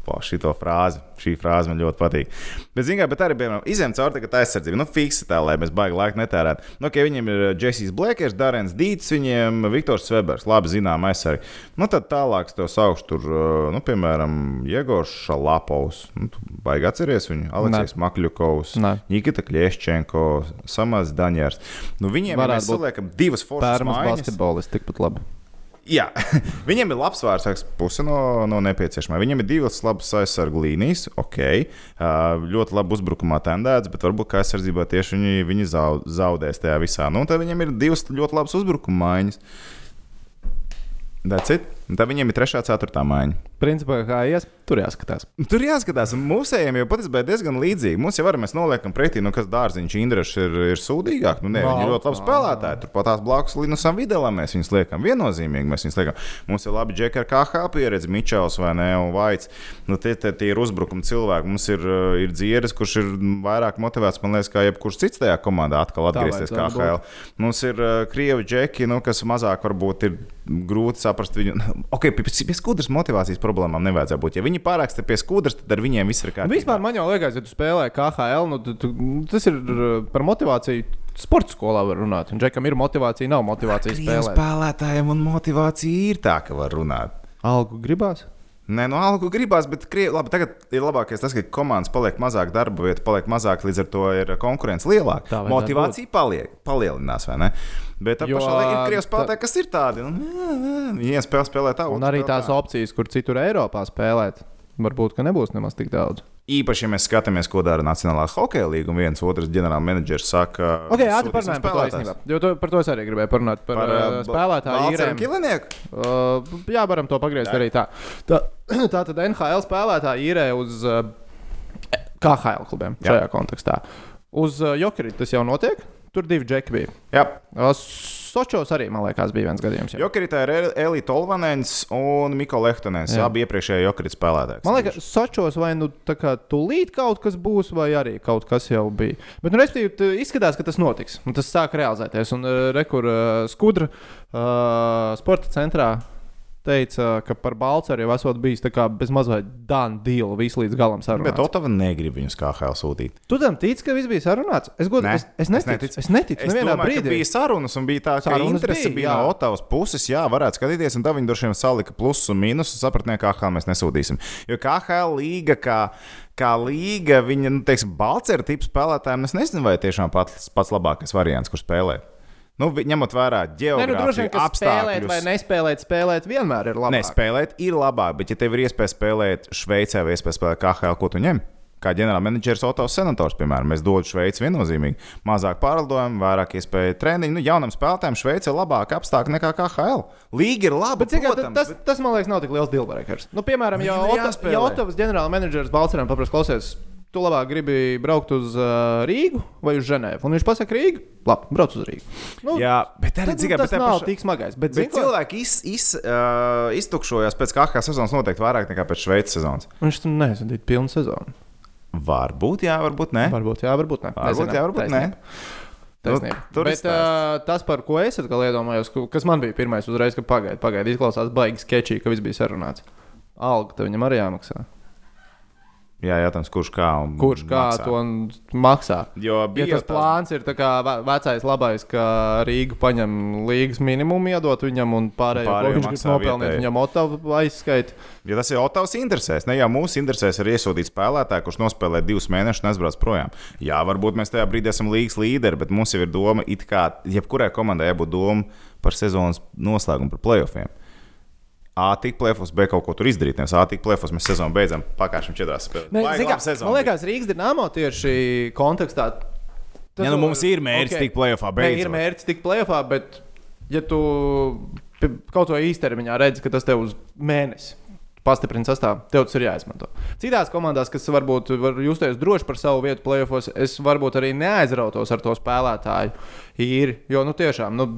Po, šito frāzi, šī frāze man ļoti patīk. Bet, zināmā mērā, arī piemēram, izņemt cauri tagad aizsardzību. Nu, fiksi tā, lai mēs baigi laiku netērētu. Nu, okay, viņiem ir Jessijs Blakers, Darens Dīts, viņiem Viktors Svebers, labi zinām aizsargi. Nu, tad tālāk es tev saukšu tur, uh, nu, piemēram, Jegors Šalapovs. Nu, baigi atceries viņu, Aleksējs Makļukovs, Nē. Nikita Kļieščenko, Samās Daņērs. Nu, viņiem Varētu mēs būt saliekam divas foršas Pērmas basketbolists tikpat labi. Jā, viņam ir labs vārds, puse no, no nepieciešamā. Viņam ir divas labas aizsargu līnijas, ok, ļoti labi uzbrukumā tendēts, bet varbūt kā aizsardzībā tieši viņi, viņi zau- zaudēs tajā visā. Nu, tad viņam ir divas ļoti labas uzbrukuma maiņas. That's it. Un tad viņiem ir trešā, ceturtā maiņa. Principā, kā ies, tur jāskatās. Tur jāskatās, mūsējiem jau patiesībā ir diezgan līdzīgi. Mums jau var, mēs noliekam pretī, nu, kas dārziņš Indrišs ir, ir sūdīgāk. Nu, nē, viņi ir ļoti labi spēlētāji. Turpat tās blakus Linusam Videlam mēs viņus liekam viennozīmīgi. Mēs viņus liekam. Mums ir labi džekari, kā KH pieredze, Mičels vai ne, un Vaits. Nu, tie, tie, tie ir uzbrukuma cilvēki. Mums ir, uh, ir dzieris, kurš ir vairāk motivēts, man liekas, kā jebkurš cits tajā komandā atkal atgriezties kā vajadzētu HL. Mums ir uh, krievi džeki, nu, kas mazāk varbūt ir grūti saprast viņu. Ok, pie, pie skudras motivācijas problēmām nevajadzētu būt. Ja viņi pārāksta pie skudras, tad ar viņiem viss ir Nu, kārtībā. vispār man jau liekas, ja tu spēlē KHL, nu, tu, tu, tas ir uh, par motivāciju. Sports skolā var runāt. Un Džekam ir motivācija, nav motivācija Krievu spēlēt. spēlētājiem un motivācija ir tā, ka var runāt. Algu gribās. Nē, no algu gribās, bet krievi, labi, tagad ir labākais tas, ka komandas paliek mazāk, darba vieta paliek mazāk, līdz ar to ir konkurence lielāka. Motivācija paliek, palielinās, vai ne? Bet tā pašā laikā ir krievi tā- spēlētāji, kas ir tādi. Nu, Viens spēlē, spēlē tā, Un arī tās tā. opcijas, kur citur Eiropā spēlēt, varbūt ka nebūs nemaz tik daudz. Īpaši, ja mēs skatāmies, ko dara Nacionālā hokeja līnija, un viens otrs ģenerālmenedžers saka, Ok, ātri sūtīsim parunājam par to īstenībā. Jo to, par to es arī gribēju parunāt. Par, par uh, spēlētāju īrēm. Kilinieku? Uh, jā, varam to pagriezt arī tā. Tā, tā tad NHL spēlētāji īrē uz uh, KHL klubiem Jā. šajā kontekstā. Uz uh, Jokerī tas jau notiek. Tur divi džeki bija. Jā, Uh, Sočos arī, man liekas, bija viens gadījums. Jokeritā ir El- Elīte Olvanens un Miko Lehtonens. Abi iepriekšējie Jokerita spēlētāji. Man liekas, Sočos vai nu tā kā tūlīt kaut kas būs, vai arī kaut kas jau bija. Bet, nu, respektīvi, izskatās, ka tas notiks. Un tas sāk realizēties. Un uh, rekur uh, skudra uh, sporta centrā teica, ka par Balčūsku jau esot bijis tā kā bez mazliet dāna deala visu līdz galam Bet sarunāts. Otava negrib viņus kā HL sūtīt. Tu tam tici, ka viss bija sarunāts? Es, god, Nē, es, es neticu. neticu. Es neticu. Es domāju, ka brīdī. bija sarunas, un bija tā, ka Sarunas interese bija, bija no Otavas puses. Jā, varētu skatīties, un tā viņi droši vien salika plusus un mīnusus, un sapratnē, kā HL mēs nesūtīsim. Jo KHL līga, kā, kā līga, viņa, nu, teiksim, Balcera tipu spēlētājiem, es nezinu, vai tiešām pats, pats labākais variants, kur spēlēt. Nu, ņemot vērā Nē, nu, droši geogrāfiju, ka spēlēt vai apstākļus. nespēlēt, spēlēt vienmēr ir labi. Nē, spēlēt ir labāk, bet, ja tev ir iespēja spēlēt Šveicē vai iespēja spēlēt KHL, ko tu ņem? Kā ģenerālmenedžers Otovs Senators, piemēram, mēs dodam Šveici viennozīmīgi. Mazāk pārlidojumu, vairāk iespēju treniņu. Nu, jaunam spēlētājam Šveicē ir labāka apstākļa nekā KHL. Līga ir laba, Bet, cik, protams, tas, bet... tas, man liekas, nav tik liels dealbreakers. Nu, piemēram, ja, Otavas ģenerālmenedžers Balčūskam paprasti klausies, tu labāk gribi braukt uz uh, Rīgu vai uz Ženēvu. Un viņš pasaka, Rīga, labi, brauc uz Rīgu. Nu, Jā, bet arī dzirdēt, nu, tas nav paša... tik smagais. Bet, Bet cilvēks... cilvēki iz, iz, uh, iztukšojās pēc KHL sezonas noteikti vairāk nekā pēc Šveices sezonas. viņš tam nezina, pilnu sezonu. Varbūt, jā, varbūt ne. Varbūt, jā, varbūt ne. Varbūt, Nezinām. jā, varbūt ne. Taisnība. Taisnība. Nu, tur Bet, uh, tas, par ko es atkal iedomājos, kas man bija pirmais uzreiz, ka pagaidi, pagaidi, izklausās baigi sketčī, ka viss bija sarunāts. Alga tev viņam arī jāmaksā. Jā, jautājums, kurš kā un Kurš kā maksā. to maksā? Jo Ja bija tas plāns ir tā kā ve- vecais labais, ka Rīga paņem līgas minimumu, iedot viņam un pārējo, Pārējo ko viņš nopelnīt, viņam otavu aizskait. Ja tas ir Otavas interesēs, ne jau mūsu interesēs ir iesūtīt spēlētāju, kurš nospēlē divus mēnešus un aizbrauc projām. Jā, varbūt mēs tajā brīdī esam līgas līderi, bet mums jau ir doma, it kā jebkurai komandai jābūt doma par sezonas noslēgumu, par playoffiem. A, tik plēfos, B, kaut ko tur izdarīt. Nevis A, tik plēfos, mēs sezonu beidzam, pakāpsim četrās spēlēs. Man liekas, Rīgas dīnāmo tieši kontekstā. tas Ja, nu, mums ir mērķis tikt playoffā Nē, beidzot. ir mērķis tikt plēsoņā, bet ja tu kaut ko īstermiņā redzi, ka tas tev uz mēnesi. Pastiprina sastāvā, tev tas ir jāizmanto. Citās komandās, kas varbūt var justies droši par savu vietu plēsofos, es varbūt arī neaizrautos ar to spēlētāju īri. Jo, nu, tiešām, nu,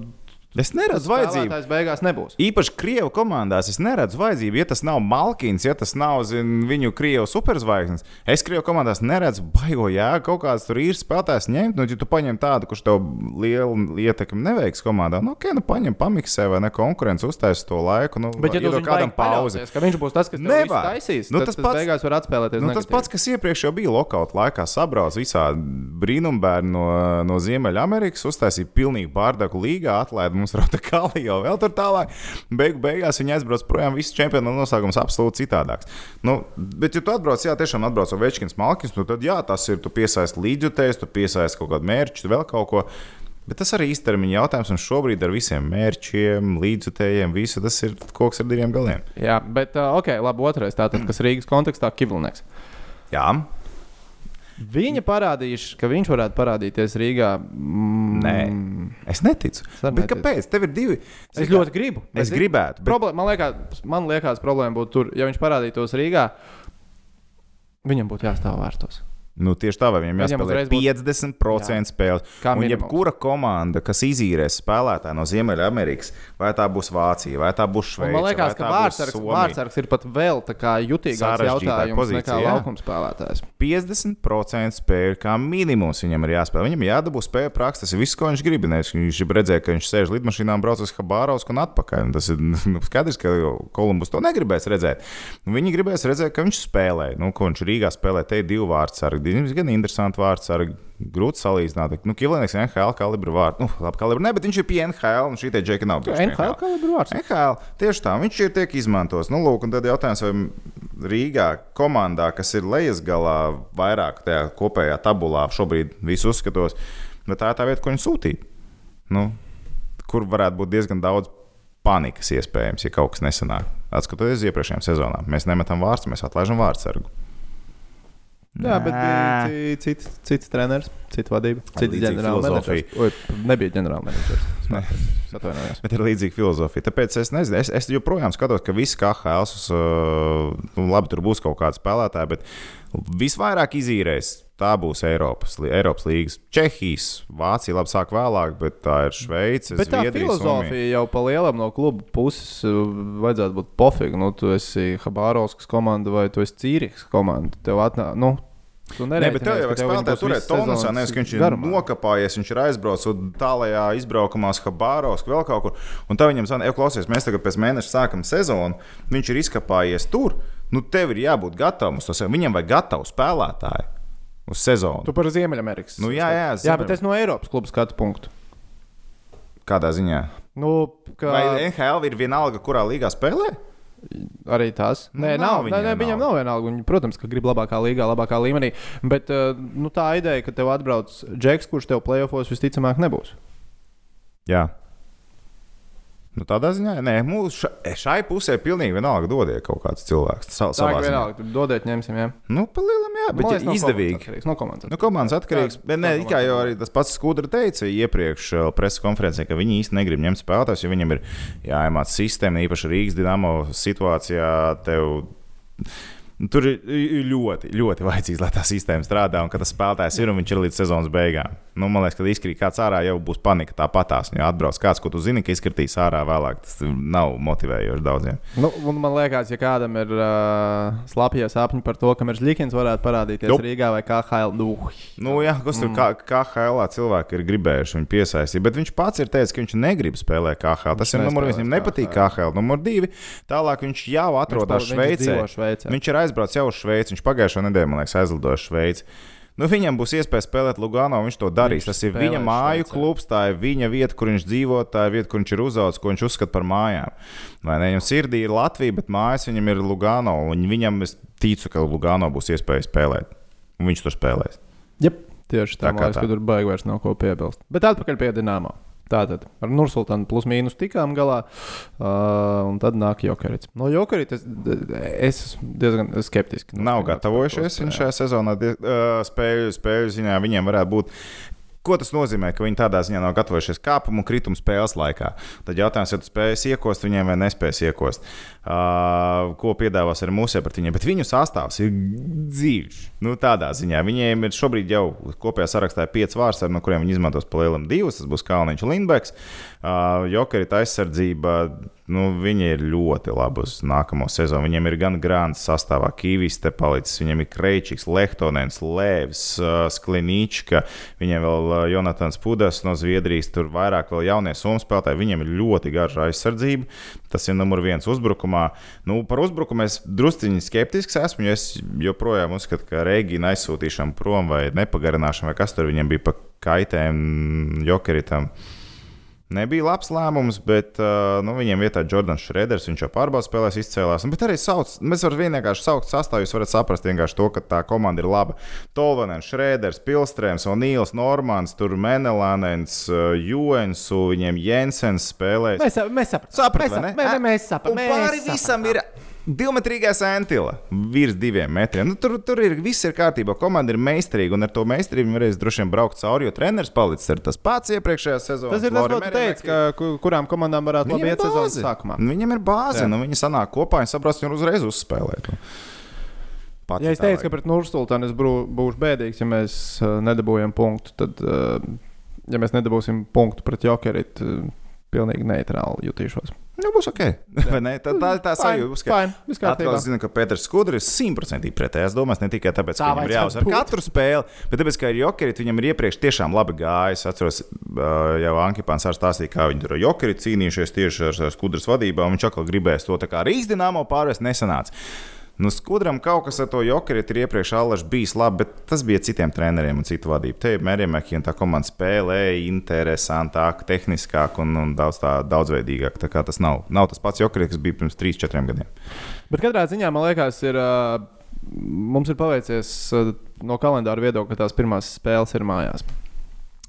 Es neredzu vajadzību. spēlētājs beigās nebūs. Īpaši Krievijas komandās es neredzu vajadzību, ja tas nav Malkins, ja tas nav zin, viņu Krievijas superzvaigznes. Es Krievijas komandās neredzu baigo jēgu kaut kāds tur ir spēlētājs ņemt. Nu, ja tu paņem tādu, kurš tev lielu ietekmi neveiks komandā, nu, ok, nu paņem pamiksē vai ne konkurence uztaisīt to laiku. Nu, Bet, ja tu uz kādam pauzi. ka viņš būs tas, kas tev taisīs, Nu, tad tas tas pats- beigās var atspēlēties. Nu, tas negatīvi. pats, kas iepriekš jau bija lokāta laikā, sabrauc visādi brīnumbērni no, no Ziemeļamerikas, uztaisīja pilnīgi pārdaku līgā, atlaida mums Rotakāli jau vēl tur tālāk. Beigu beigās viņi aizbrauc projām, viss čempionu noslēgums absolūti citādāks. Nu, bet, ja tu atbrauc, jā, tiešām atbrauc Ovečkins, Malkins, nu tad jā, tas ir, tu piesaisti līdzjutējus, tu piesaisti kaut kādu mērķu, vēl kaut ko. Bet tas arī īstermiņa jautājums, un šobrīd ar visiem mērķiem, līdzjutējiem, visu tas ir koks ar diviem galiem. Jā, bet uh, ok, labi, otrais tātad, kas Rīgas kontekstā Kivlneks. Jā, Viņa parādījuši, ka viņš varētu parādīties Rīgā. Mm, Nē. es neticu. Es Bet kāpēc? Tev ir divi. Es ļoti gribu. Es Bet, gribētu, bet- Problēma, man, liekas, man liekas, problēma būtu tur, ja viņš parādītos Rīgā. Viņam būtu jāstāv vārtos. Nu, tieši tā, viņam Viņam jāspēlē būtu- 50% spēles. Kā Un minimums. jebkura komanda, kas izīrēs spēlētāju no Ziemeļamerikas, vai tā būs Vācija, vai tā būs Un Šveice, man liekas, vai ka vārdsargs ir pat vēl jutīgāks jautājums pozīcija, nekā jā. laukuma spēlētājs. 50% spēļu kā minimums viņam ir jāspēlē. Viņam jādabū spēļu praksa. Tas ir viss, ko viņš grib. Viņš grib redzēt, ka viņš sēž lidmašīnā un brauc uz Habārovsku un atpakaļ. Un tas ir nu, skaidrs, ka Kolumbus to negribēs redzēt. Viņi gribēs redzēt, ka viņš spēlē. Nu, ko viņš Rīgā spēlē, te ir divi vārdsargi. Viņš ir gan interesanti vārdsargi. Grūti salīdzināt. Nu, Kilēnieks ir NHL kalibra vārds. Nu, labi, kalibra. Ne, bet viņš ir pie NHL un šī te džeka nav. bijuši pie NHL ir vārds? NHL, tieši tā, viņš ir tiek izmantots. Nu, lūk, un tad jautājums, vai Rīgā komandā, kas ir lejas galā, vairāk tajā kopējā tabulā, šobrīd visu uzskatos, bet tā ir tā vieta, ko viņi sūtīt. Nu, kur varētu būt diezgan daudz panikas iespējams, ja kaut kas nesanāk. Atskatoties iepriekšējām sezonām, mēs nemetam vārstu, mēs atlaižam vārdsargu. Jā, bet bija ci- cits, cits treneris, cita vadība, cits ģenerālmenedžers. Nebija ģenerālmenedžers. Atvainojos. Bet ir līdzīga filozofija. Tāpēc es nezinu, es, es joprojām skatos, ka visi KHL, uh, nu, labi, tur būs kaut kāda spēlētāja, bet visvairāk izīrēs. Tā būs Eiropas, Eiropas līnijas. Čehijas, Vācija labi sāk vēlāk, bet tā ir Šveice. Bet tā Zviedrija, Somija. filozofija jau pa lielam no kluba puses uh, vajadzētu būt pofīga. Nu, tu esi Habārovskas komanda vai tu esi Cīrihas komanda. Tev atnāk, nu, tu Nē, bet tev jau ir spēlētāji turēt tonusā, nevis ka viņš ir garumā. nokāpies, viņš ir aizbraucis un tālākajā izbraukumā uz Habārovsku vēl kaut kur. Un tā viņam zvanīja, klausies, mēs tagad pēc mēneša sākam sezonu, viņš ir izkāpies tur. Nu, tev ir jābūt gatavam Viņam vajag gatavu spēlētāju uz sezonu. Tu par Ziemeļamerikas. Nu, jā, jā, jā, Ziemeļ- bet es no Eiropas kluba skatu punktu. Kādā ziņā? Nu, ka... Vai NHL ir vienalga, kurā līgā spēlē? Arī tās. Nu, Nē, nav nav. viņiem Nē, viņam nav vienalga. Viņi, protams, ka grib labākā līgā, labākā līmenī. Bet uh, nu, tā ideja, ka tev atbrauc Džeks, kurš tev plēsofos visticamāk nebūs. Jā. Nu, tādā ziņā, nē, mūsu ša, šai pusē pilnīgi vienalga dodiet kaut kāds cilvēks. Sa, Tā savā ir vienalga. Tur Dodiet, ņemsim. Jā. Nu, pa lielam, jā, bet ja no izdevīgi. komandas atkarīgs, No komandas. Nu, komandas atkarīgs. Tā- Bet ne, tā it kā jau arī tas pats Skudra teica iepriekš uh, preses konferencē, ka viņi īsti negrib ņemt spēlētājus, jo viņam ir jāiemācās sistēma, īpaši Rīgas dīnāmo situācijā. Tev... Nu, Tur ir ļoti, ļoti vajadzīgs, lai tā sistēma strādā un ka tas spēlētājs ir un viņš ir līdz sezonas beigām. Nu, man liekas, ka izkrīt kāds ārā, jau būs panika tāpatās. Ja atbrauc kāds, ko tu zini, ka izkritīs ārā vēlāk, tas nav motivējoši daudziem. Nu, man liekas, ja kādam ir uh, slapjie sapņi par to, ka Meržģīkins varētu parādīties Jup. Rīgā vai KHL, nu, Nu, jā, kas tur kā, kā HLā cilvēki ir gribējuši viņu piesaistīt, bet viņš pats ir teicis, ka viņš negrib spēlēt KHL. Tas Viņš ir numurs viens, viņam nepatīk KHL. KHL. Numur divi, tālāk viņš jau atrodas Šveicē. Viņš ir aizbrauc jau uz Šveici. Viņš pagājušo nedēļu, man liekas, aizlidoja uz Šveici. Nu, viņam būs iespēja spēlēt Lugano, viņš to darīs. Viņš Tas ir viņa māju klubs, tā ir viņa vieta, kur viņš dzīvo, tā ir vieta, kur viņš ir uzaugusi, ko viņš uzskata par mājām. Vai ne? Viņam sirdī ir Latvija, bet mājas viņam ir Lugano. Un viņam es ticu, ka Lugano būs iespēja spēlēt. Un viņš tur spēlēs. Jep, tieši tā, Tā tā kā liekas, ka tur baigi vairs nav ko piebilst. Bet atpakaļ pie Dienāmo. Tātad ar Nursultānu plus mīnus tikām galā, uh, un tad nāk Jokerits. No Jokerita es, es esmu diezgan skeptiski. Nav gatavojušies viņš šajā sezonā die- ā, spēļu, spēļu ziņā. Viņiem varētu būt. Ko tas nozīmē, ka viņi tādā ziņā nav gatavojušies kāpumu un kritumu spēles laikā? Tad jautājums, vai tu spēsi iekost viņiem vai nespēsi iekost. Uh, ko piedāvās arī mūsu pret viņiem? Bet viņu sastāvs ir dzīves. Nu, tādā ziņā viņiem ir šobrīd jau kopējā sarakstā pieci vārsti, no kuriem viņi izmantos pa lielam divus. Tas būs Kalniņš Lindbeks, uh, Jokerita aizsardzība. Nu, viņi ir ļoti labi uz nākamo sezonu. Viņiem ir gan grāns sastāvā, Kīvis te palicis, viņiem ir Kreičiks, Lehtonens, Lēvs, uh, Sklinīčka, viņiem vēl uh, Jonatans Pudas no Zviedrijas, tur vairāk vēl jaunie somu spēlētāji. Viņiem ir ļoti gara aizsardzība. Tas ir numur viens uzbrukumā. Nu, par uzbrukumu es drusciņi skeptisks esmu, jo es joprojām uzskatu, ka Reigina aizsūtīšana prom vai nepagarināšana, vai kas tur viņam bija pa kaitēm Jokeritam. Nebija labs lēmums, bet uh, nu, viņiem vietā Jordans Šreders, viņš jau pārbaudas spēlēs, izcēlās. Un, Bet arī sauc, mēs varam vienkārši saukt sastāvā, jūs varat saprast vienkārši to, ka tā komanda ir laba. Tolvanens, Šreders, Pilstrēms, O'Neils, Normans, tur Menelānens, uh, Juensu, viņiem Jensens spēlēs. Mēs, mēs saprotam, Saprat, mēs, vai ne? sap- mē, mēs saprotam. Un pāri visam ir divmetrīgais antila virs diviem metriem. Nu, tur, tur ir viss ir kārtībā. Komanda ir meistarīga, un ar to meistarību viņi varēs droši vien braukt cauri, jo treneris palicis ar tas pats iepriekšējā sezonā. Tas ir tas, ko tu teici, ka ku- kurām komandām varētu labi iet sezonas sākumā. Viņam ir bāze, Jā. nu viņi sanāk kopā un saprast, viņu uzreiz uzspēlēt. Nu. Pat, Ja es teicu, ka pret Nursultānu es būšu bēdīgs, ja mēs uh, nedabūjam punktu, tad, uh, ja mēs nedabūsim punktu pret Jokerit, uh, pilnīgi neitrāli jutīšos. Nu, būs ok. Ne? Tā, tā, tā sajūta būs. ka- kārtībā. Atkal es zinu, ka Pēters Skudrs ir simtprocentīgi pretējās domās. Ne tikai tāpēc, Tā ka viņam ir jāuzvar katru spēli, bet tāpēc, ka ir jokerit, viņam ir iepriekš tiešām labi gājis. Es atceros, jau Ankipāns arī stāstīja, kā viņi tur ar jokerit cīnījušies tieši ar ar Skudras vadībā. un Viņš atkal gribēs to tā kā Rīgas dīnāmo pārvest nesanāca. Nu, skudram kaut kas ar to jokerit ir iepriekš alaži bijis labi, bet tas bija citiem treneriem un citu vadību. Te ir Mērijamēki, un tā komanda spēlē interesantāk, tehniskāk un, un daudz tā daudzveidīgāk. Tā kā tas nav, nav tas pats jokerit, kas bija pirms 3-4 gadiem. Bet katrā ziņā man liekas, ir, uh, mums ir paveicies uh, no kalendāra viedokļa, ka tās pirmās spēles ir mājās.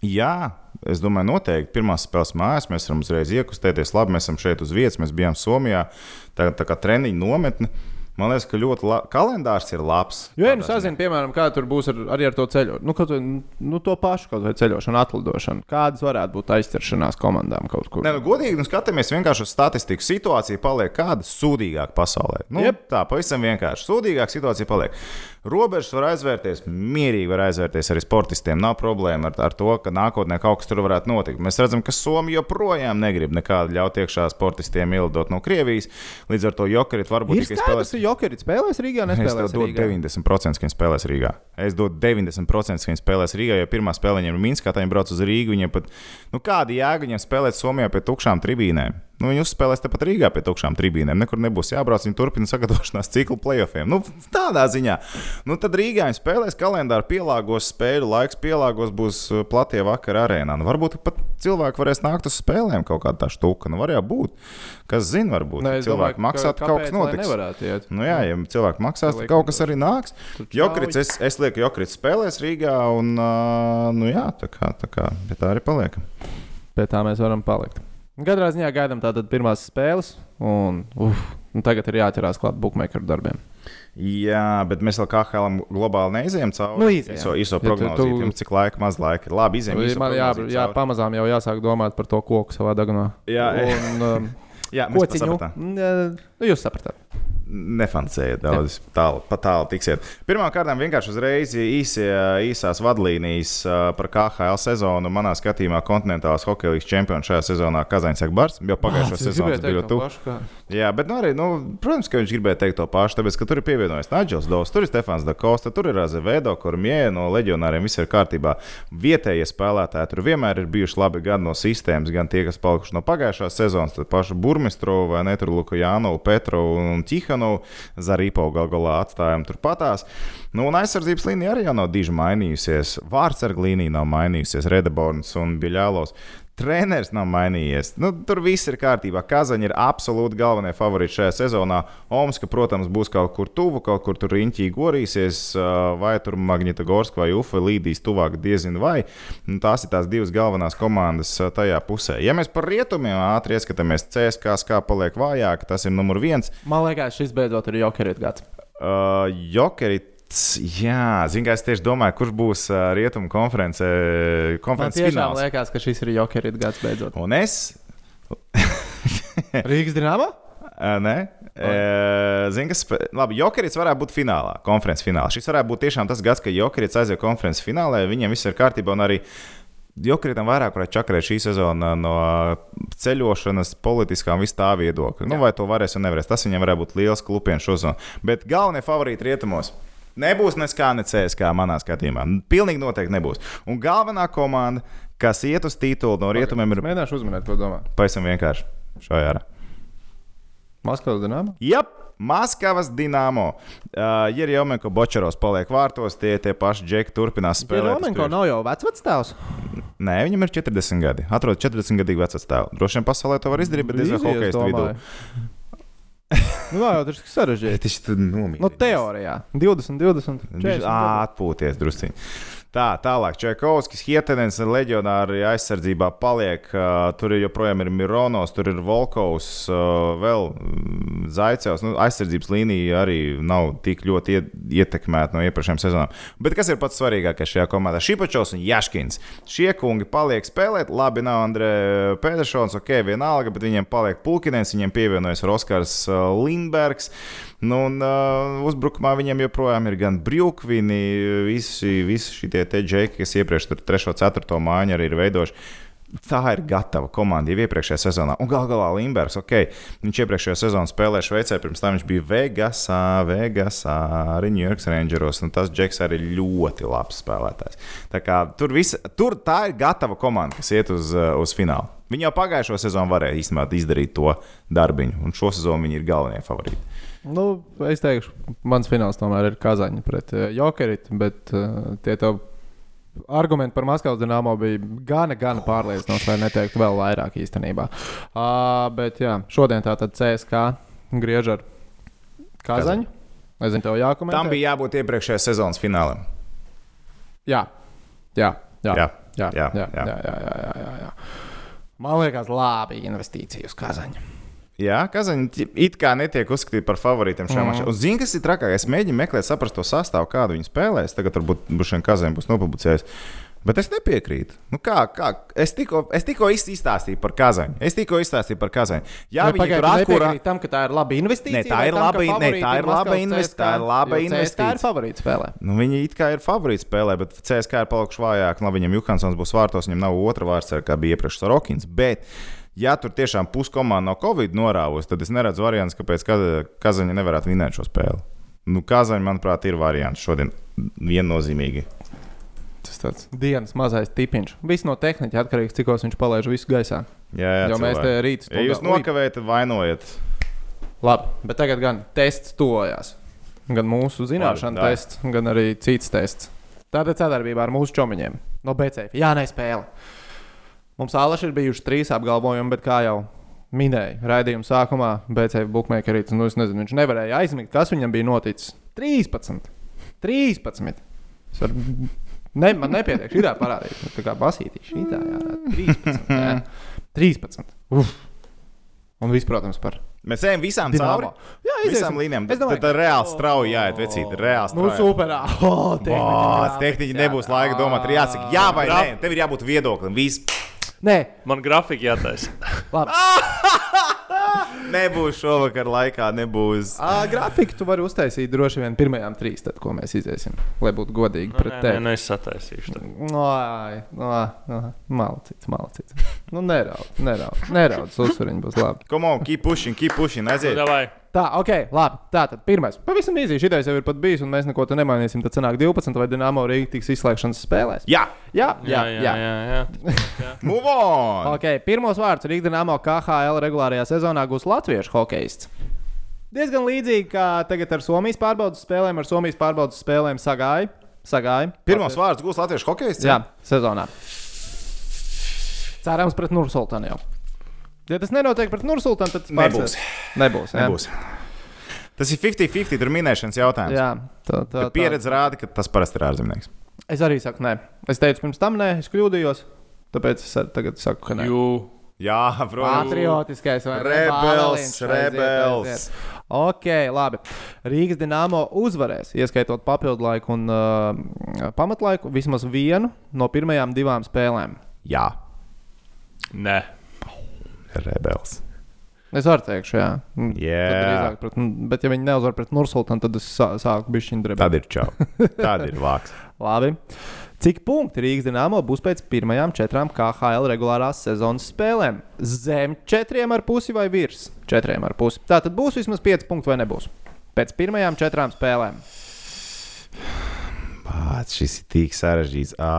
Jā, es domāju, noteikti. Pirmā spēles mājās mēs varam uzreiz iekustēties. Labi, mēs esam šeit uz vietas, mēs bijām Somijā. Tā, tā kā treniņa nometne. Man liekas, ka ļoti labi. Kalendārs ir labs. Jo, ja nu sazinu, piemēram, kā tur būs ar, arī ar to ceļu, nu, kaut, nu, to pašu kaut vai ceļošanu, atlidošanu. Kādas varētu būt aizķeršanās komandām kaut kur? Nē, nu, godīgi, nu, skatāmies vienkārši uz statistiku. Situācija paliek kāda sūdīgāka pasaulē. Nu, Jep. Tā pavisam vienkārši. Sūdīgāka situācija paliek. Robežas var aizvērties, mierīgi var aizvērties arī sportistiem. Nav problēma ar, ar to, ka nākotnē kaut kas tur varētu notikt. Mēs redzam, ka Somija joprojām negrib nekādu ļaut iekšā sportistiem ielidot no Krievijas. Līdz ar to Jokerit varbūt Ir spēlēs. ka Jokerit spēlēs Rīgā, Es dodu Rīgā. 90%, ka viņi spēlēs Rīgā. Es dodu 90%, ka viņi spēlēs Rīgā, jo pirmā spēle viņiem ir Minskā, tad viņi brauc uz Rīgu. Viņiem pat, nu, kāda jēga viņiem spēlēt Somijā pie tukšām tribīnēm? Nu, viņi uzspēlēs tepat Rīgā pie tukšām tribīnēm. Nekur nebūs jābrauc. Viņi turpina sagatavošanās ciklu playoffiem. Nu, tādā ziņā. Nu, tad Rīgā viņi spēlēs, kalendāru pielāgos, spēļu laiks pielāgos, būs uh, platie vakara arēnā. Nu, varbūt pat cilvēki varēs nākt uz spēlēm kaut kādā štuka. Nu, var jau būt. Kas zina, varbūt es cilvēki domāju, maksā, ka- kaut kas notiks. Nu, jā, ja cilvēki maksās, tad Liek- kaut kas arī nāks. Jokrits, es, es lieku, Jokrits spēlēs Rīgā, un uh, nu, jā, tā kā, tā kā pie tā arī paliekam. Pie tā mēs varam palikt. Katrā ziņā gaidām tātad pirmās spēles, un, uf, un tagad ir jāķerās klāt bookmakeru darbiem. Jā, bet mēs vēl kā Hēlam globāli neizējām cauri. Nu, izejām. Iso, iso Ja tu- tu- jums cik laika, maz laika ir. Labi, izējām. Man jā, jā, pamazām jau jāsāk domāt par to koku savā dagunā. Jā, un um, jā mēs sapratām. Mm, Nu, jūs sapratāt. Nefantāzējiet daudz, tālu, pa tālu tiksiet. Pirmkārt, vienkārši uzreiz īsie, īsās vadlīnijas ā, par KHL sezonu. Manā skatījumā kontinentālās hokeja līnijas čempions šajā sezonā Kazaņs Ekbars, jo pagājušo sezonu tas bija ļoti tuvu. Jā, bet nu, arī, nu, protams, ka viņš gribēja teikt to pašu, tāpēc, ka tur ir pievienojis Nāģels Dovs, tur ir Stefans Dakosta, tur ir Azevedo, Kormie no leģionāriem, viss ir kārtībā. Vietējie spēlētāji tur vienmēr ir bijuši labi gan no sistēmas, gan tie, kas palikuši no pagājušās sezonas, tad pašu Burmistrovu vai ne tur Luku Jānovu, Petrovu un Ķihanu. Tikanu, Zarīpo gal galā atstājām turpatās. Nu, un aizsardzības līnija arī nav diži mainījusies. Vārdsarga līnija nav mainījusies, Redeborns un Biļālos. Treneris nav mainījies. Nu, tur viss ir kārtībā. Kazaņa ir absolūti galvenie favorīti šajā sezonā. Omska, protams, būs kaut kur tuvu, kaut kur tur riņķī gorīsies, vai tur Magnitogorska vai Ufa līdīs tuvāk, diezin vai. Nu, tās ir tās divas galvenās komandas tajā pusē. Ja mēs par rietumiem ātri ieskatāmies, CSK kā paliek vājāk, tas ir numur viens. Man liekas, šis beidzot ir jokerīt gads. Uh, jokerīt Jā, zinu, es tieši domāju, kurš būs rietumu konferencē. konferences Man tiešām fināls. liekas, ka šis ir jokerīt gads beidzot. Un es. Rīgas dīnāmā? Uh, Nē, zinu, kas. Labi, Jokerits varētu būt finālā, konferences finālā. Šis varētu būt tiešām tas gads, kad Jokerits aiziet konferences finālā. Viņam viss ir kārtībā. Un arī Jokeritam vairāk varētu čakarēt šī sezona no ceļošanas, politiskā un vis tā viedokļa. Nu, vai to varēs vai nevarēs. Tas viņam varētu būt liels klupiens šo sezonu. Bet galvenie favorīti rietumos. Nebūs ne skā, ne CSK manā skatījumā. Pilnīgi noteikti nebūs. Un galvenā komanda, kas iet uz titulu no rietumiem, ir Mēģināšu uzminēt, ko domā. pavisam vienkārši šajā arā. Maskavas dīnāmā? Jā, Maskavas Dienāmo. Uh, ja Jeromenko Bočeros paliek vārtos, tie tie paši džeki turpinās spēlēt. Romanko priekšu. nav jau vecs tēvs. Nē, viņam ir 40 gadi. Atrod 40 gadu vecu stāvu. Droši vien pasaulē to var izdarīt, bet diezgan hokeja vidū. Nu, jā, tas ir sarežģīti. Tas ir nomīts. Nu, teorijā 20, 20. 40. Atpūties drusciņi. Tā, tālāk, Čekovskis, Hietenens, leģionāri aizsardzībā paliek. Tur joprojām ir Mironovs, tur ir Volkovs, vēl mm, Zaicevs. Nu, aizsardzības līnija arī nav tik ļoti iet, ietekmēta no iepriekšējām sezonām. Bet kas ir pats svarīgākais šajā komandā? Šipačovs un Jaškins. Šie kungi paliek spēlēt. Labi, nav Andrē Pēteršons, ok, vienalga, bet viņiem paliek Pulkinens, viņiem pievienojas Oskars uh, Lindbergs. Nu, un uh, uzbrukumā viņam joprojām ir gan brīvkvini, visi, visi šie džeki, kas iepriekš tur 3. un 4. mājiņu arī ir veidojuši. Tā ir gatava komanda jau iepriekšējā sezonā. Un gal galā Limbergs, ok, viņš iepriekšējā sezonā spēlēja Šveicē, pirms tam viņš bija Vegasā, Vegasā, arī New York Rangeros. Tas Džeks arī ļoti labs spēlētājs. Tā, kā, tur, visa, tur tā ir gatava komanda, kas iet uz, uh, uz finālu. Viņi jau pagājušo sezonu varēja īstenībā izdarīt to darbiņu, un šo sezonu viņi ir galvenie favorīti. Nu, es teikšu, mans fināls tomēr ir Kazaņa pret uh, Jokeritu, bet uh, tie tev argumenti par Maskavas dīnāmo bija gana, gana pārliecinoši, lai neteiktu vēl vairāk īstenībā. Uh, bet jā, šodien tātad CSK griež ar Kazaņu. Es zinu, tev jākomentē. Tam bija jābūt iepriekšējā sezonas finālam. Jā, jā, jā. Jā. Jā, jā, Jā, jā, jā, jā. jā, jā, jā, jā, jā. Man liekas, labi investīcija uz Kazaņu. Jā, Kazaņa it kā netiek uzskatīta par favorītiem šajā mm. mačā. Zini, kas ir trakāk? Es mēģinu meklēt, saprast to sastāvu, kādu viņi spēlēs. Tagad varbūt šiem Kazaņiem būs nopublicējis. Bet es nepiekrītu. Nu kā, kā? Es tikko, es tikko iz- izstāstīju par Kazaņu. Es tikko izstāstīju par Kazaņu. Jā, viņi tur atkurā. tam, ka tā ir laba investīcija. Nē, tā vai ir tam, laba nē, favorīti tā ir laba Maskavas invest- CSKA? tā ir laba investīcija. ir favorīti spēlē. Nu, viņi it kā ir favorīti spēlē, bet CSK ir palikuši vājāk. Labi, viņam Juhansons būs vārtos, viņam nav otra vārds, kā bija iepriekš Sorokins. Bet, ja tur tiešām puskomanda no Covid norāvusi, tad es neredzu variantu, kāpēc Ka- Kazaņa nevarētu vinēt šo spēli. Nu, Kazaņa, manuprāt, ir variants šodien viennozīmīgi. Tas tāds dienas mazais tipiņš. Viss no tehniķa atkarīgs, cik viņš palaiž visu gaisā. Jā, jā, Jo mēs te cilvēki. rīt Ja jūs nokavējat, vainojiet. Labi, bet tagad gan tests tojās. Gan mūsu zināšanu Labi, tests, gan arī cits tests. Tātad sadarbībā ar mūsu čomiņiem no BCF. Jā, nespēle. Mums ālaši ir bijuši trīs apgalvojumi, bet kā jau minēju, raidījuma sākumā BCF bookmakerīts, nu es nezinu, viņš nevarēja aizmigt, kas viņam bija noticis. 13. 13. Es varu- Ne, man nepietiek šī tā parādīt. Nu, Tā kā basītī šī tā, jā, 13. Jā. 13. Uf. Un viss, protams, par Mēs ejam visām cauri. Jā, Visām līnijām. Es domāju, Tad reāli strauji jāiet, vecīt. Reāli Nu, strauji. superā. Oh, Vāc, tehniski nebūs laika domāt. Ir jāsaka, jā vai nē. Tev ir jābūt viedoklim. Viss Nē, Man grafika jātaisa. nebūs šovakar laikā. Nebūs. À, grafiku tu vari uztaisīt droši vien pirmajām trīs, tad, ko mēs iziesim. Lai būtu godīgi Nu, pret nē, nē, tevi. nu es sataisīšu. to. Ai, no, no, malcīts, malcīts. Nu, neraud, neraud, neraud, uzsvariņi būs labi. Come on, keep pushing, keep pushing. Nu, Aiziet. davai. Tā, ok, labi. Tā tad pirmais. Pavisam īsi. Šitais jau ir pat bijis, un mēs neko te nemainīsim. Tad sanāk 12 vai Dienāmo Rīga tiks izslēgšanas spēlēs. Jā, Jā, jā, jā, jā. jā, jā. move on. Ok, pirmos vārdus Rīgas Dienāmo KHL regulārajā sezonā gūs latviešu hokejists. Diezgan līdzīgi kā tagad ar Somijas pārbaudas spēlēm, ar Somijas pārbaudas spēlēm sagāja. sagāja. Pirmos vārdus gūs latviešu hokejs. Jā, sezonā. Cerams, pret Nursultānu jau. Ja tas nenotiek pret Nursultānu, tad tas Nebūs. Nebūs. Jā. Nebūs. Tas ir 50-50, tur minēšanas jautājums. Jā, tā, tā, Bet pieredze rāda, ka tas parasti ir ārzemnieks. Es arī saku, nē. Es teicu, pirms tam nē, es kļūdījos. Tāpēc es tagad saku, ka nē. Jū. Jā, protams. Patriotiskais vai ne? Rebels, Bāliņš, aiziet, rebels. aiziet. Ok, labi. Rīgas dīnāmo uzvarēs, ieskaitot papildu laiku un uh, pamatlaiku, vismaz vienu no pirmajām divām spēlēm. Jā, Nē. Rebels. Es varu teikt, jā. Tad drīzāk Pret, mm, bet, ja viņi neuzvar pret Nursultānu, tad es sā, sāku bišķiņu drebēt. Tad ir čau. Tad ir vāks. Labi. Cik punkti Rīgas dīnāmo būs pēc pirmajām četrām KHL regulārās sezonas spēlēm? Zem četriem ar pusi vai virs četriem ar pusi? Tā tad būs vismaz 5 punkti vai nebūs? Pēc pirmajām četrām spēlēm. Pats šis ir tik sarežģīts. Ā,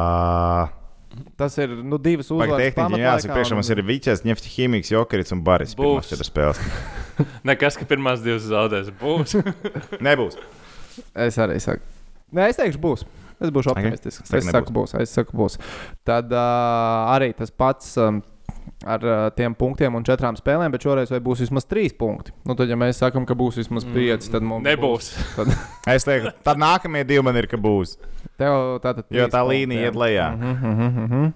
Tas ir nu, divas uzvaras. tehniski jāsaka, priekšā mums ir Vičs, Ņefti Hīmīgs, Jokerits un Baris. Būs. četras spēles. Nekas, ka pirmās divas zaudēs. Būs. Nebūs. Es arī saku. Nē, es teikšu, būs. Es būšu optimistisks. Es teiktu, Es saku, būs. Es saku, būs. Tad uh, arī tas pats. Um, Ar uh, tiem punktiem un četrām spēlēm, bet šoreiz vai būs vismaz trīs punkti. Nu, tad, ja mēs sakām, ka būs vismaz pieci, tad mums Nebūs. Būs, tad Es teiktu, tad nākamie divi man ir, ka būs. tev tātad. Jo trīs tā punkti, līnija iet lejā. Mhm, mhm, mhm.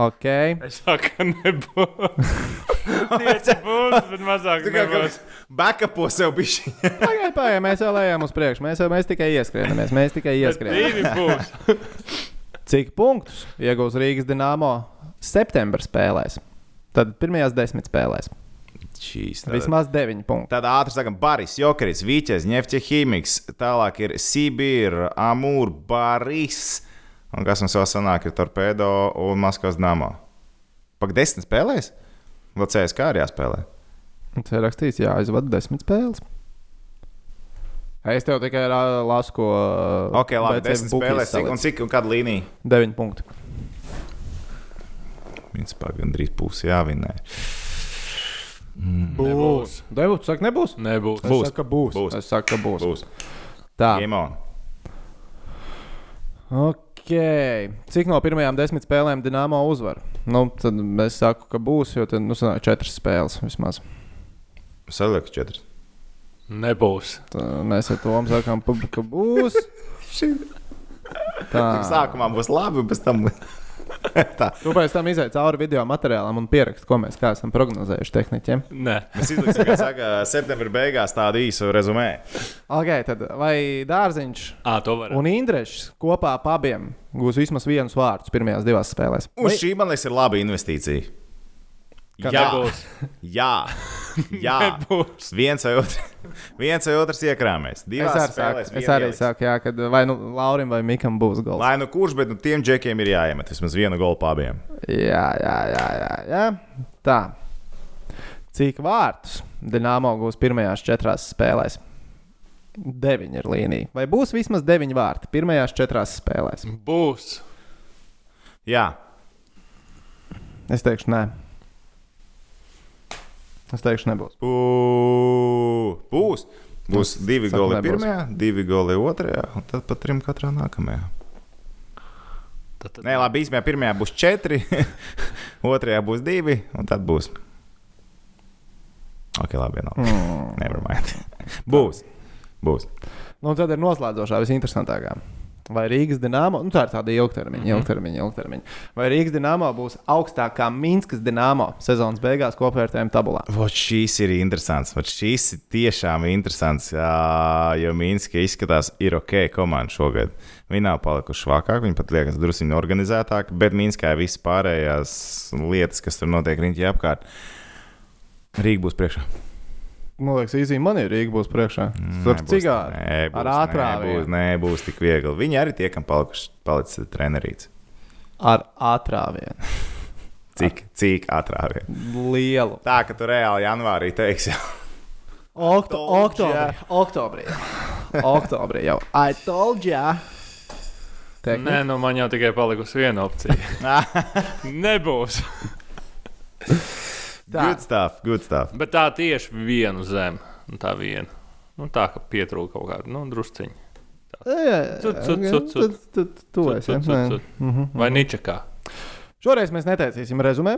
Ok. Es saku, ka nebūs. Pieci būs, bet mazāk Tā kā nebūs. Backupo sev bišķi. Pagaidiet, pagaidiet, mēs vēl ejam uz priekšu. Mēs, jau- mēs tikai ieskrienamies. Mēs tikai būs. Cik punktus iegūs Rīgas dīnāmo septembra spēlēs? Tad pirmajās desmit spēlēs. Šīs, tad, Vismaz deviņi punkti. tad ātri sakam, Baris, Jokerits, Vičs, Ņefti Hīmīgs, tālāk ir Sibīra, Amūr, Baris. Un kas mums vēl sanāk, ir Torpedo un Maskavas Namo. Pak desmit spēlēs? Vēl CSK arī jāspēlē. Tas ir rakstīts, jāizvada desmit spēles. Es tev tikai lasu, ko. Ok, labi, desmit spēlēs. Cik, un cik un kāda līnija? Deviņi punkti. Principā gandrīz pusi jāvinē. Nebūs. Nebūs. Saka, nebūs. Nebūs. Es Būs. saku, ka būs. Būs. Es saku, ka būs. Būs. Tā. Ok. Cik no pirmajām desmit spēlēm Dienāmo uzvar? Nu, tad es saku, ka būs, jo tad nu, sanāk četras spēles vismaz. Salieku četras. Nebūs. Tā, mēs ar to sakām, ka būs. Tā. Sākumā būs labi, un pēc tam. Tā. Tu pēc tam izai cauri video materiālam un pierakst, ko mēs kā esam prognozējuši tehniķiem. Nē. Mēs izliksim, kā saka, septembra beigās tādu īsu rezumē. Ok, tad vai dārziņš var. un Indrešs kopā ap abiem gūs vismaz vienus vārdus pirmajās divās spēlēs? Un šī, man liekas, ir laba investīcija. Kad Jā, nebūs. jā, jā. Nebūs. Viens vai, otrs, viens vai otrs iekrāmēs. Es, Divās arī saku, spēlēs. es vienu arī saku, jā, kad vai nu Laurim vai Mikam būs gols. Lai nu kurš, bet nu, tiem džekiem ir jāiemet vismaz vienu golu pa abiem. Jā, jā, jā, jā, jā. Tā. Cik vārdus Dienāmo gūs pirmajās četrās spēlēs? Deviņi ir līnija. Vai būs vismaz deviņi vārti pirmajās četrās spēlēs? Būs. Jā, Es teikšu, nē. Es teikšu, nebūs. Bū, būs. Būs divi saku, goli nebūs. pirmajā, divi goli otrajā, un tad pat trim katrā nākamajā. Tad, tad Nē, labi, īstenībā pirmajā būs četri, otrajā būs divi, un tad būs. Ok, labi, nav. Mm. Nevermind. būs. Būs. Nu, tad ir noslēdzošā, visinteresantākā. Vai Rīgas dīnāmo, nu tā ir tāda ilgtermiņa, mm -hmm. ilgtermiņa, ilgtermiņa. Vai Rīgas dīnāmo būs augstākā Minskas dīnāmo sezonas beigās kopvērtējuma tabulā? Vot šīs ir interesants. Vot šīs ir tiešām interesants. Jā, jo Minska izskatās, ir ok komanda šogad. Viņi nav palikuši švakāki, viņi pat liekas druskuļi organizētāki, bet Minskā ir visas pārējās lietas, kas tur notiek riņķī apkārt. Rīga būs priekšā. Man liekas, īstenībā man ir Rīga būs priekšā. Cigāri. nebūs, Ar ātrāvienu. Nebūs, nebūs tik viegli. Viņi arī tiekam palikuši, palicis trenerīts. Ar ātrāvienu. Cik, cik ātrāk. Lielu. Tā, ka tu reāli janvārī teiksi, Okto, oktobrī. Oktobrī. oktobrī jau. I told you. Teikni? Nē, nu man jau tikai palikusi viena opcija. Nebūs. Tā. good stuff, good stuff. Bet tā tieši vienu zemi. Un Tā viena. Nu, tā kā pietrūka kaut kāda nu, drusciņa. Vai ničakā? Šoreiz mēs neteicīsim rezumē.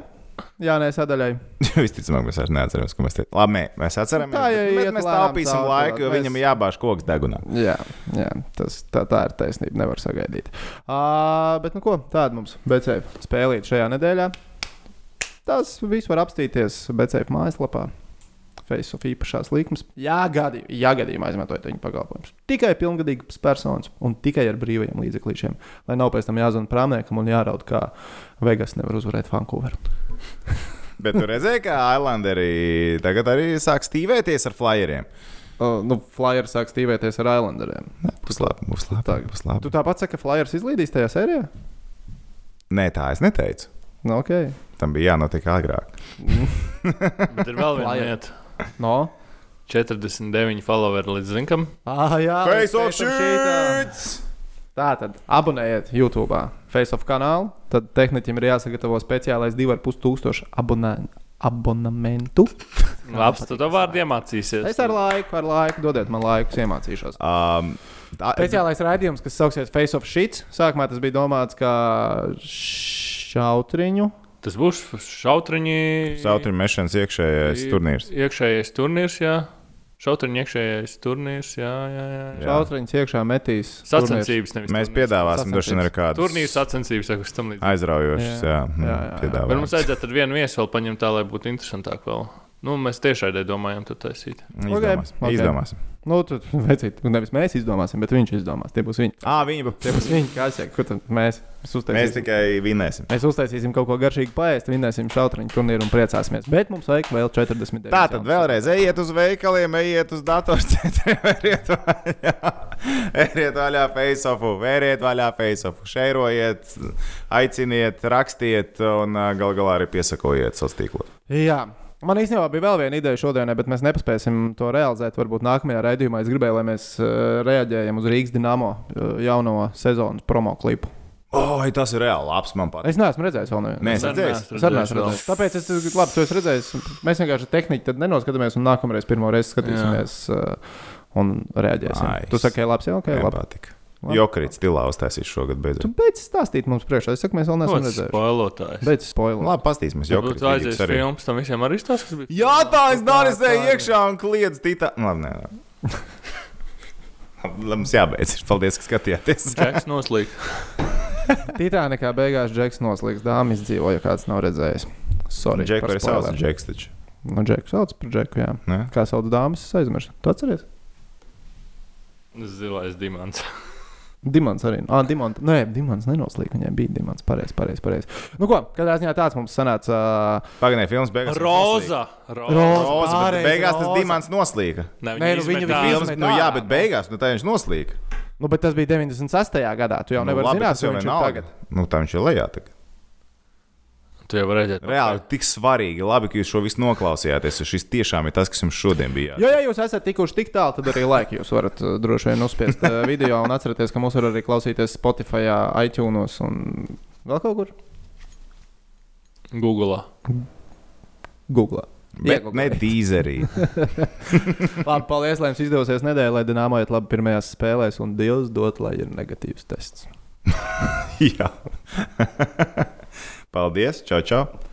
Jā, nē, sadaļai. Visticamāk, mēs vairs neatceramies, ko mēs teicām. Labi, mē, mēs atceramies. Tā jau bet iet mēs taupīsim laiku, jo mēs- viņam jābāž koks degunā. Jā, jā tas, tā, tā ir taisnība. Nevar sagaidīt. Uh, bet, nu ko, tāda mums BCF spēlīt šajā nedēļā. Tas viss var apstīties BCF mājaslapā. Face of īpašās likmes. Jā, gadījumā, ja gadījumā izmantojot viņa pakalpojumus. Tikai pilngadīgas personas un tikai ar brīvajiem līdzeklīšiem. Lai nav pēc tam jāzvanā prāmniekam un jāraud, kā Vegas nevar uzvarēt Vancouveru. Bet tu redzēji, ka Islanderi tagad arī sāk stīvēties ar flyeriem. Uh, nu, Flyers sāk stīvēties ar Islanderiem. Būs labi, būs labi. Tā- Būs labi. Tu tāpat saki, ka Flyers izlīdīs tajā sērijā? Nē, tā es neteicu. Nu, ok. Tam bija jānotiek agrāk. Bet ir vēl viena lieta. No. 49 followeri līdz zinkam. Ah, jā, Face of shit! Tā tad abonējiet YouTube, Face of kanālu. Tad tehniķim ir jāsagatavo speciālais 2,5 tūkstošu abonē, abonamentu. Labs, tu to vārdu iemācīsies. Es ar laiku, ar laiku, dodiet man laiku, iemācīšos. Um, tā, Speciālais raidījums, kas sauksies Face of Sheets. Sākumā tas bija domāts kā šautriņu. Tas būs šautriņi. Sautriņu mešanas iekšējais turnīrs. Iekšējais turnīrs, jā. Šautriņu iekšējais turnīrs, jā, jā, jā. Jā. Šautriņš iekšā metīs. Sacensības nevis. Mēs turnīrs. piedāvāsim droši vien ar kādu Turnīrs sacensības, kas tam līdzīgs. aizraujošas. Jā, Jā, jā, jā, jā. Bet mums vajadzētu ar vienu viesu vēl paņemt tā, lai būtu interesantāk vēl. Nu, mēs tiešai domājam, to taisīt. Izdomāsim. Ok. Izdomāsim. Nu, tad, vecīt, nu, nevis mēs izdomāsim, bet viņš izdomās. Tie būs viņi. Ā, viņi pa- Tie būs viņi, kā es saku, ko tad mēs, mēs Mēs uztaisīsim. tikai vinēsim. Mēs uztaisīsim kaut ko garšīgu, paēst, vinnēsim šautriņu turnīru un priecāsimies. Bet mums vajag vēl 49. Tā tad vēlreiz ejiet uz veikaliem, ejiet uz datorcentriem, veriet vaļā, veriet vaļā Faceofu, veriet vaļā Faceofu, šeirojiet, aiciniet, rakstiet un gal galā arī piesakojiet sociālos tīklos. Jā. Man īstenībā bija vēl viena ideja šodienai, bet mēs nepaspēsim to realizēt. Varbūt nākamajā raidījumā es gribēju, lai mēs uh, reaģējam uz Rīgas dīnāmo uh, jauno sezonas promo klipu. O, tas ir reāli labs man patīk. Es neesmu redzējis vēl nevienu. Nē, es redzēju. Es vēl. redzējis. Tāpēc es labi, tu esi redzējis. Mēs vienkārši tehniski tad nenoskatāmies, un nākamreiz pirmo reizi skatīsimies uh, un reaģēsim. Nice. Tu saki, labi, jā, ok, Man labi. patīk. Jokrīt stilā uztaisīs šogad Tu beidzot. beidz stāstīt mums priekšā. Es saku, mēs vēl neesam redzējuši. spoilotājs? Beidz spoilu. Labi, pastīsimies. Varbūt Jokrīt videos arī. filmas tam visiem arī stāstīt, kas bija. Jā, tā es jā. iekšā un kliedz tītā. Labi, nē. Labi, Mums jābeidz. Paldies, ka skatījāties. Džeks noslīd. Titānikā beigās Džeks noslīgs dāmas izdzīvo, ja kāds nav redzējis. Sorry. Džeku par arī sauc. Džeks taču. Nu, Džeku sauc par Džeku, jā. Ne? Kā sauc dāmas, es aizmirsu. Tu atceries? Zilais dimants. Dimants arī. Ah, Dimants. Nē, Dimants nenoslīd. Viņai bija Dimants. Pareizi, pareizi. Pareiz. Nu, ko, kādā ziņā tāds mums sanāca. Uh, Pagaidām, filmas beigās. Roza. Roza. Roza. Roza, bet Pareizi, beigās tas roza. dimants noslīka. Nē, Nē, nu, viņa bija Filmas, nu jā, bet nu. beigās, nu tā viņš noslīka. nu, bet tas bija 96. gadā. Tu jau Nu, nevari zināt, tas kas viņš ir tagad. Nu, tā viņš ir lejā tagad. Tu jau vari redzēt. Reāli tik svarīgi, labi, ka jūs šo visu noklausījāties. jo Šis tiešām ir tas, kas jums šodien bija. Jo, ja jūs esat tikuši tik tālu, tad arī laika jūs varat uh, droši vien uzspiest uh, video un atcerieties, ka mūs var arī klausīties Spotify, iTunes un vēl kaut kur Google. Google. Bet Iegooglē. ne dīzerī. Labi, paldies, lai jums izdosies nedēļa, lai Dienāmo iet labi pirmajās spēlēs, un Dievs dod, lai ir negatīvs tests. Jā. Paldies! Čau, čau!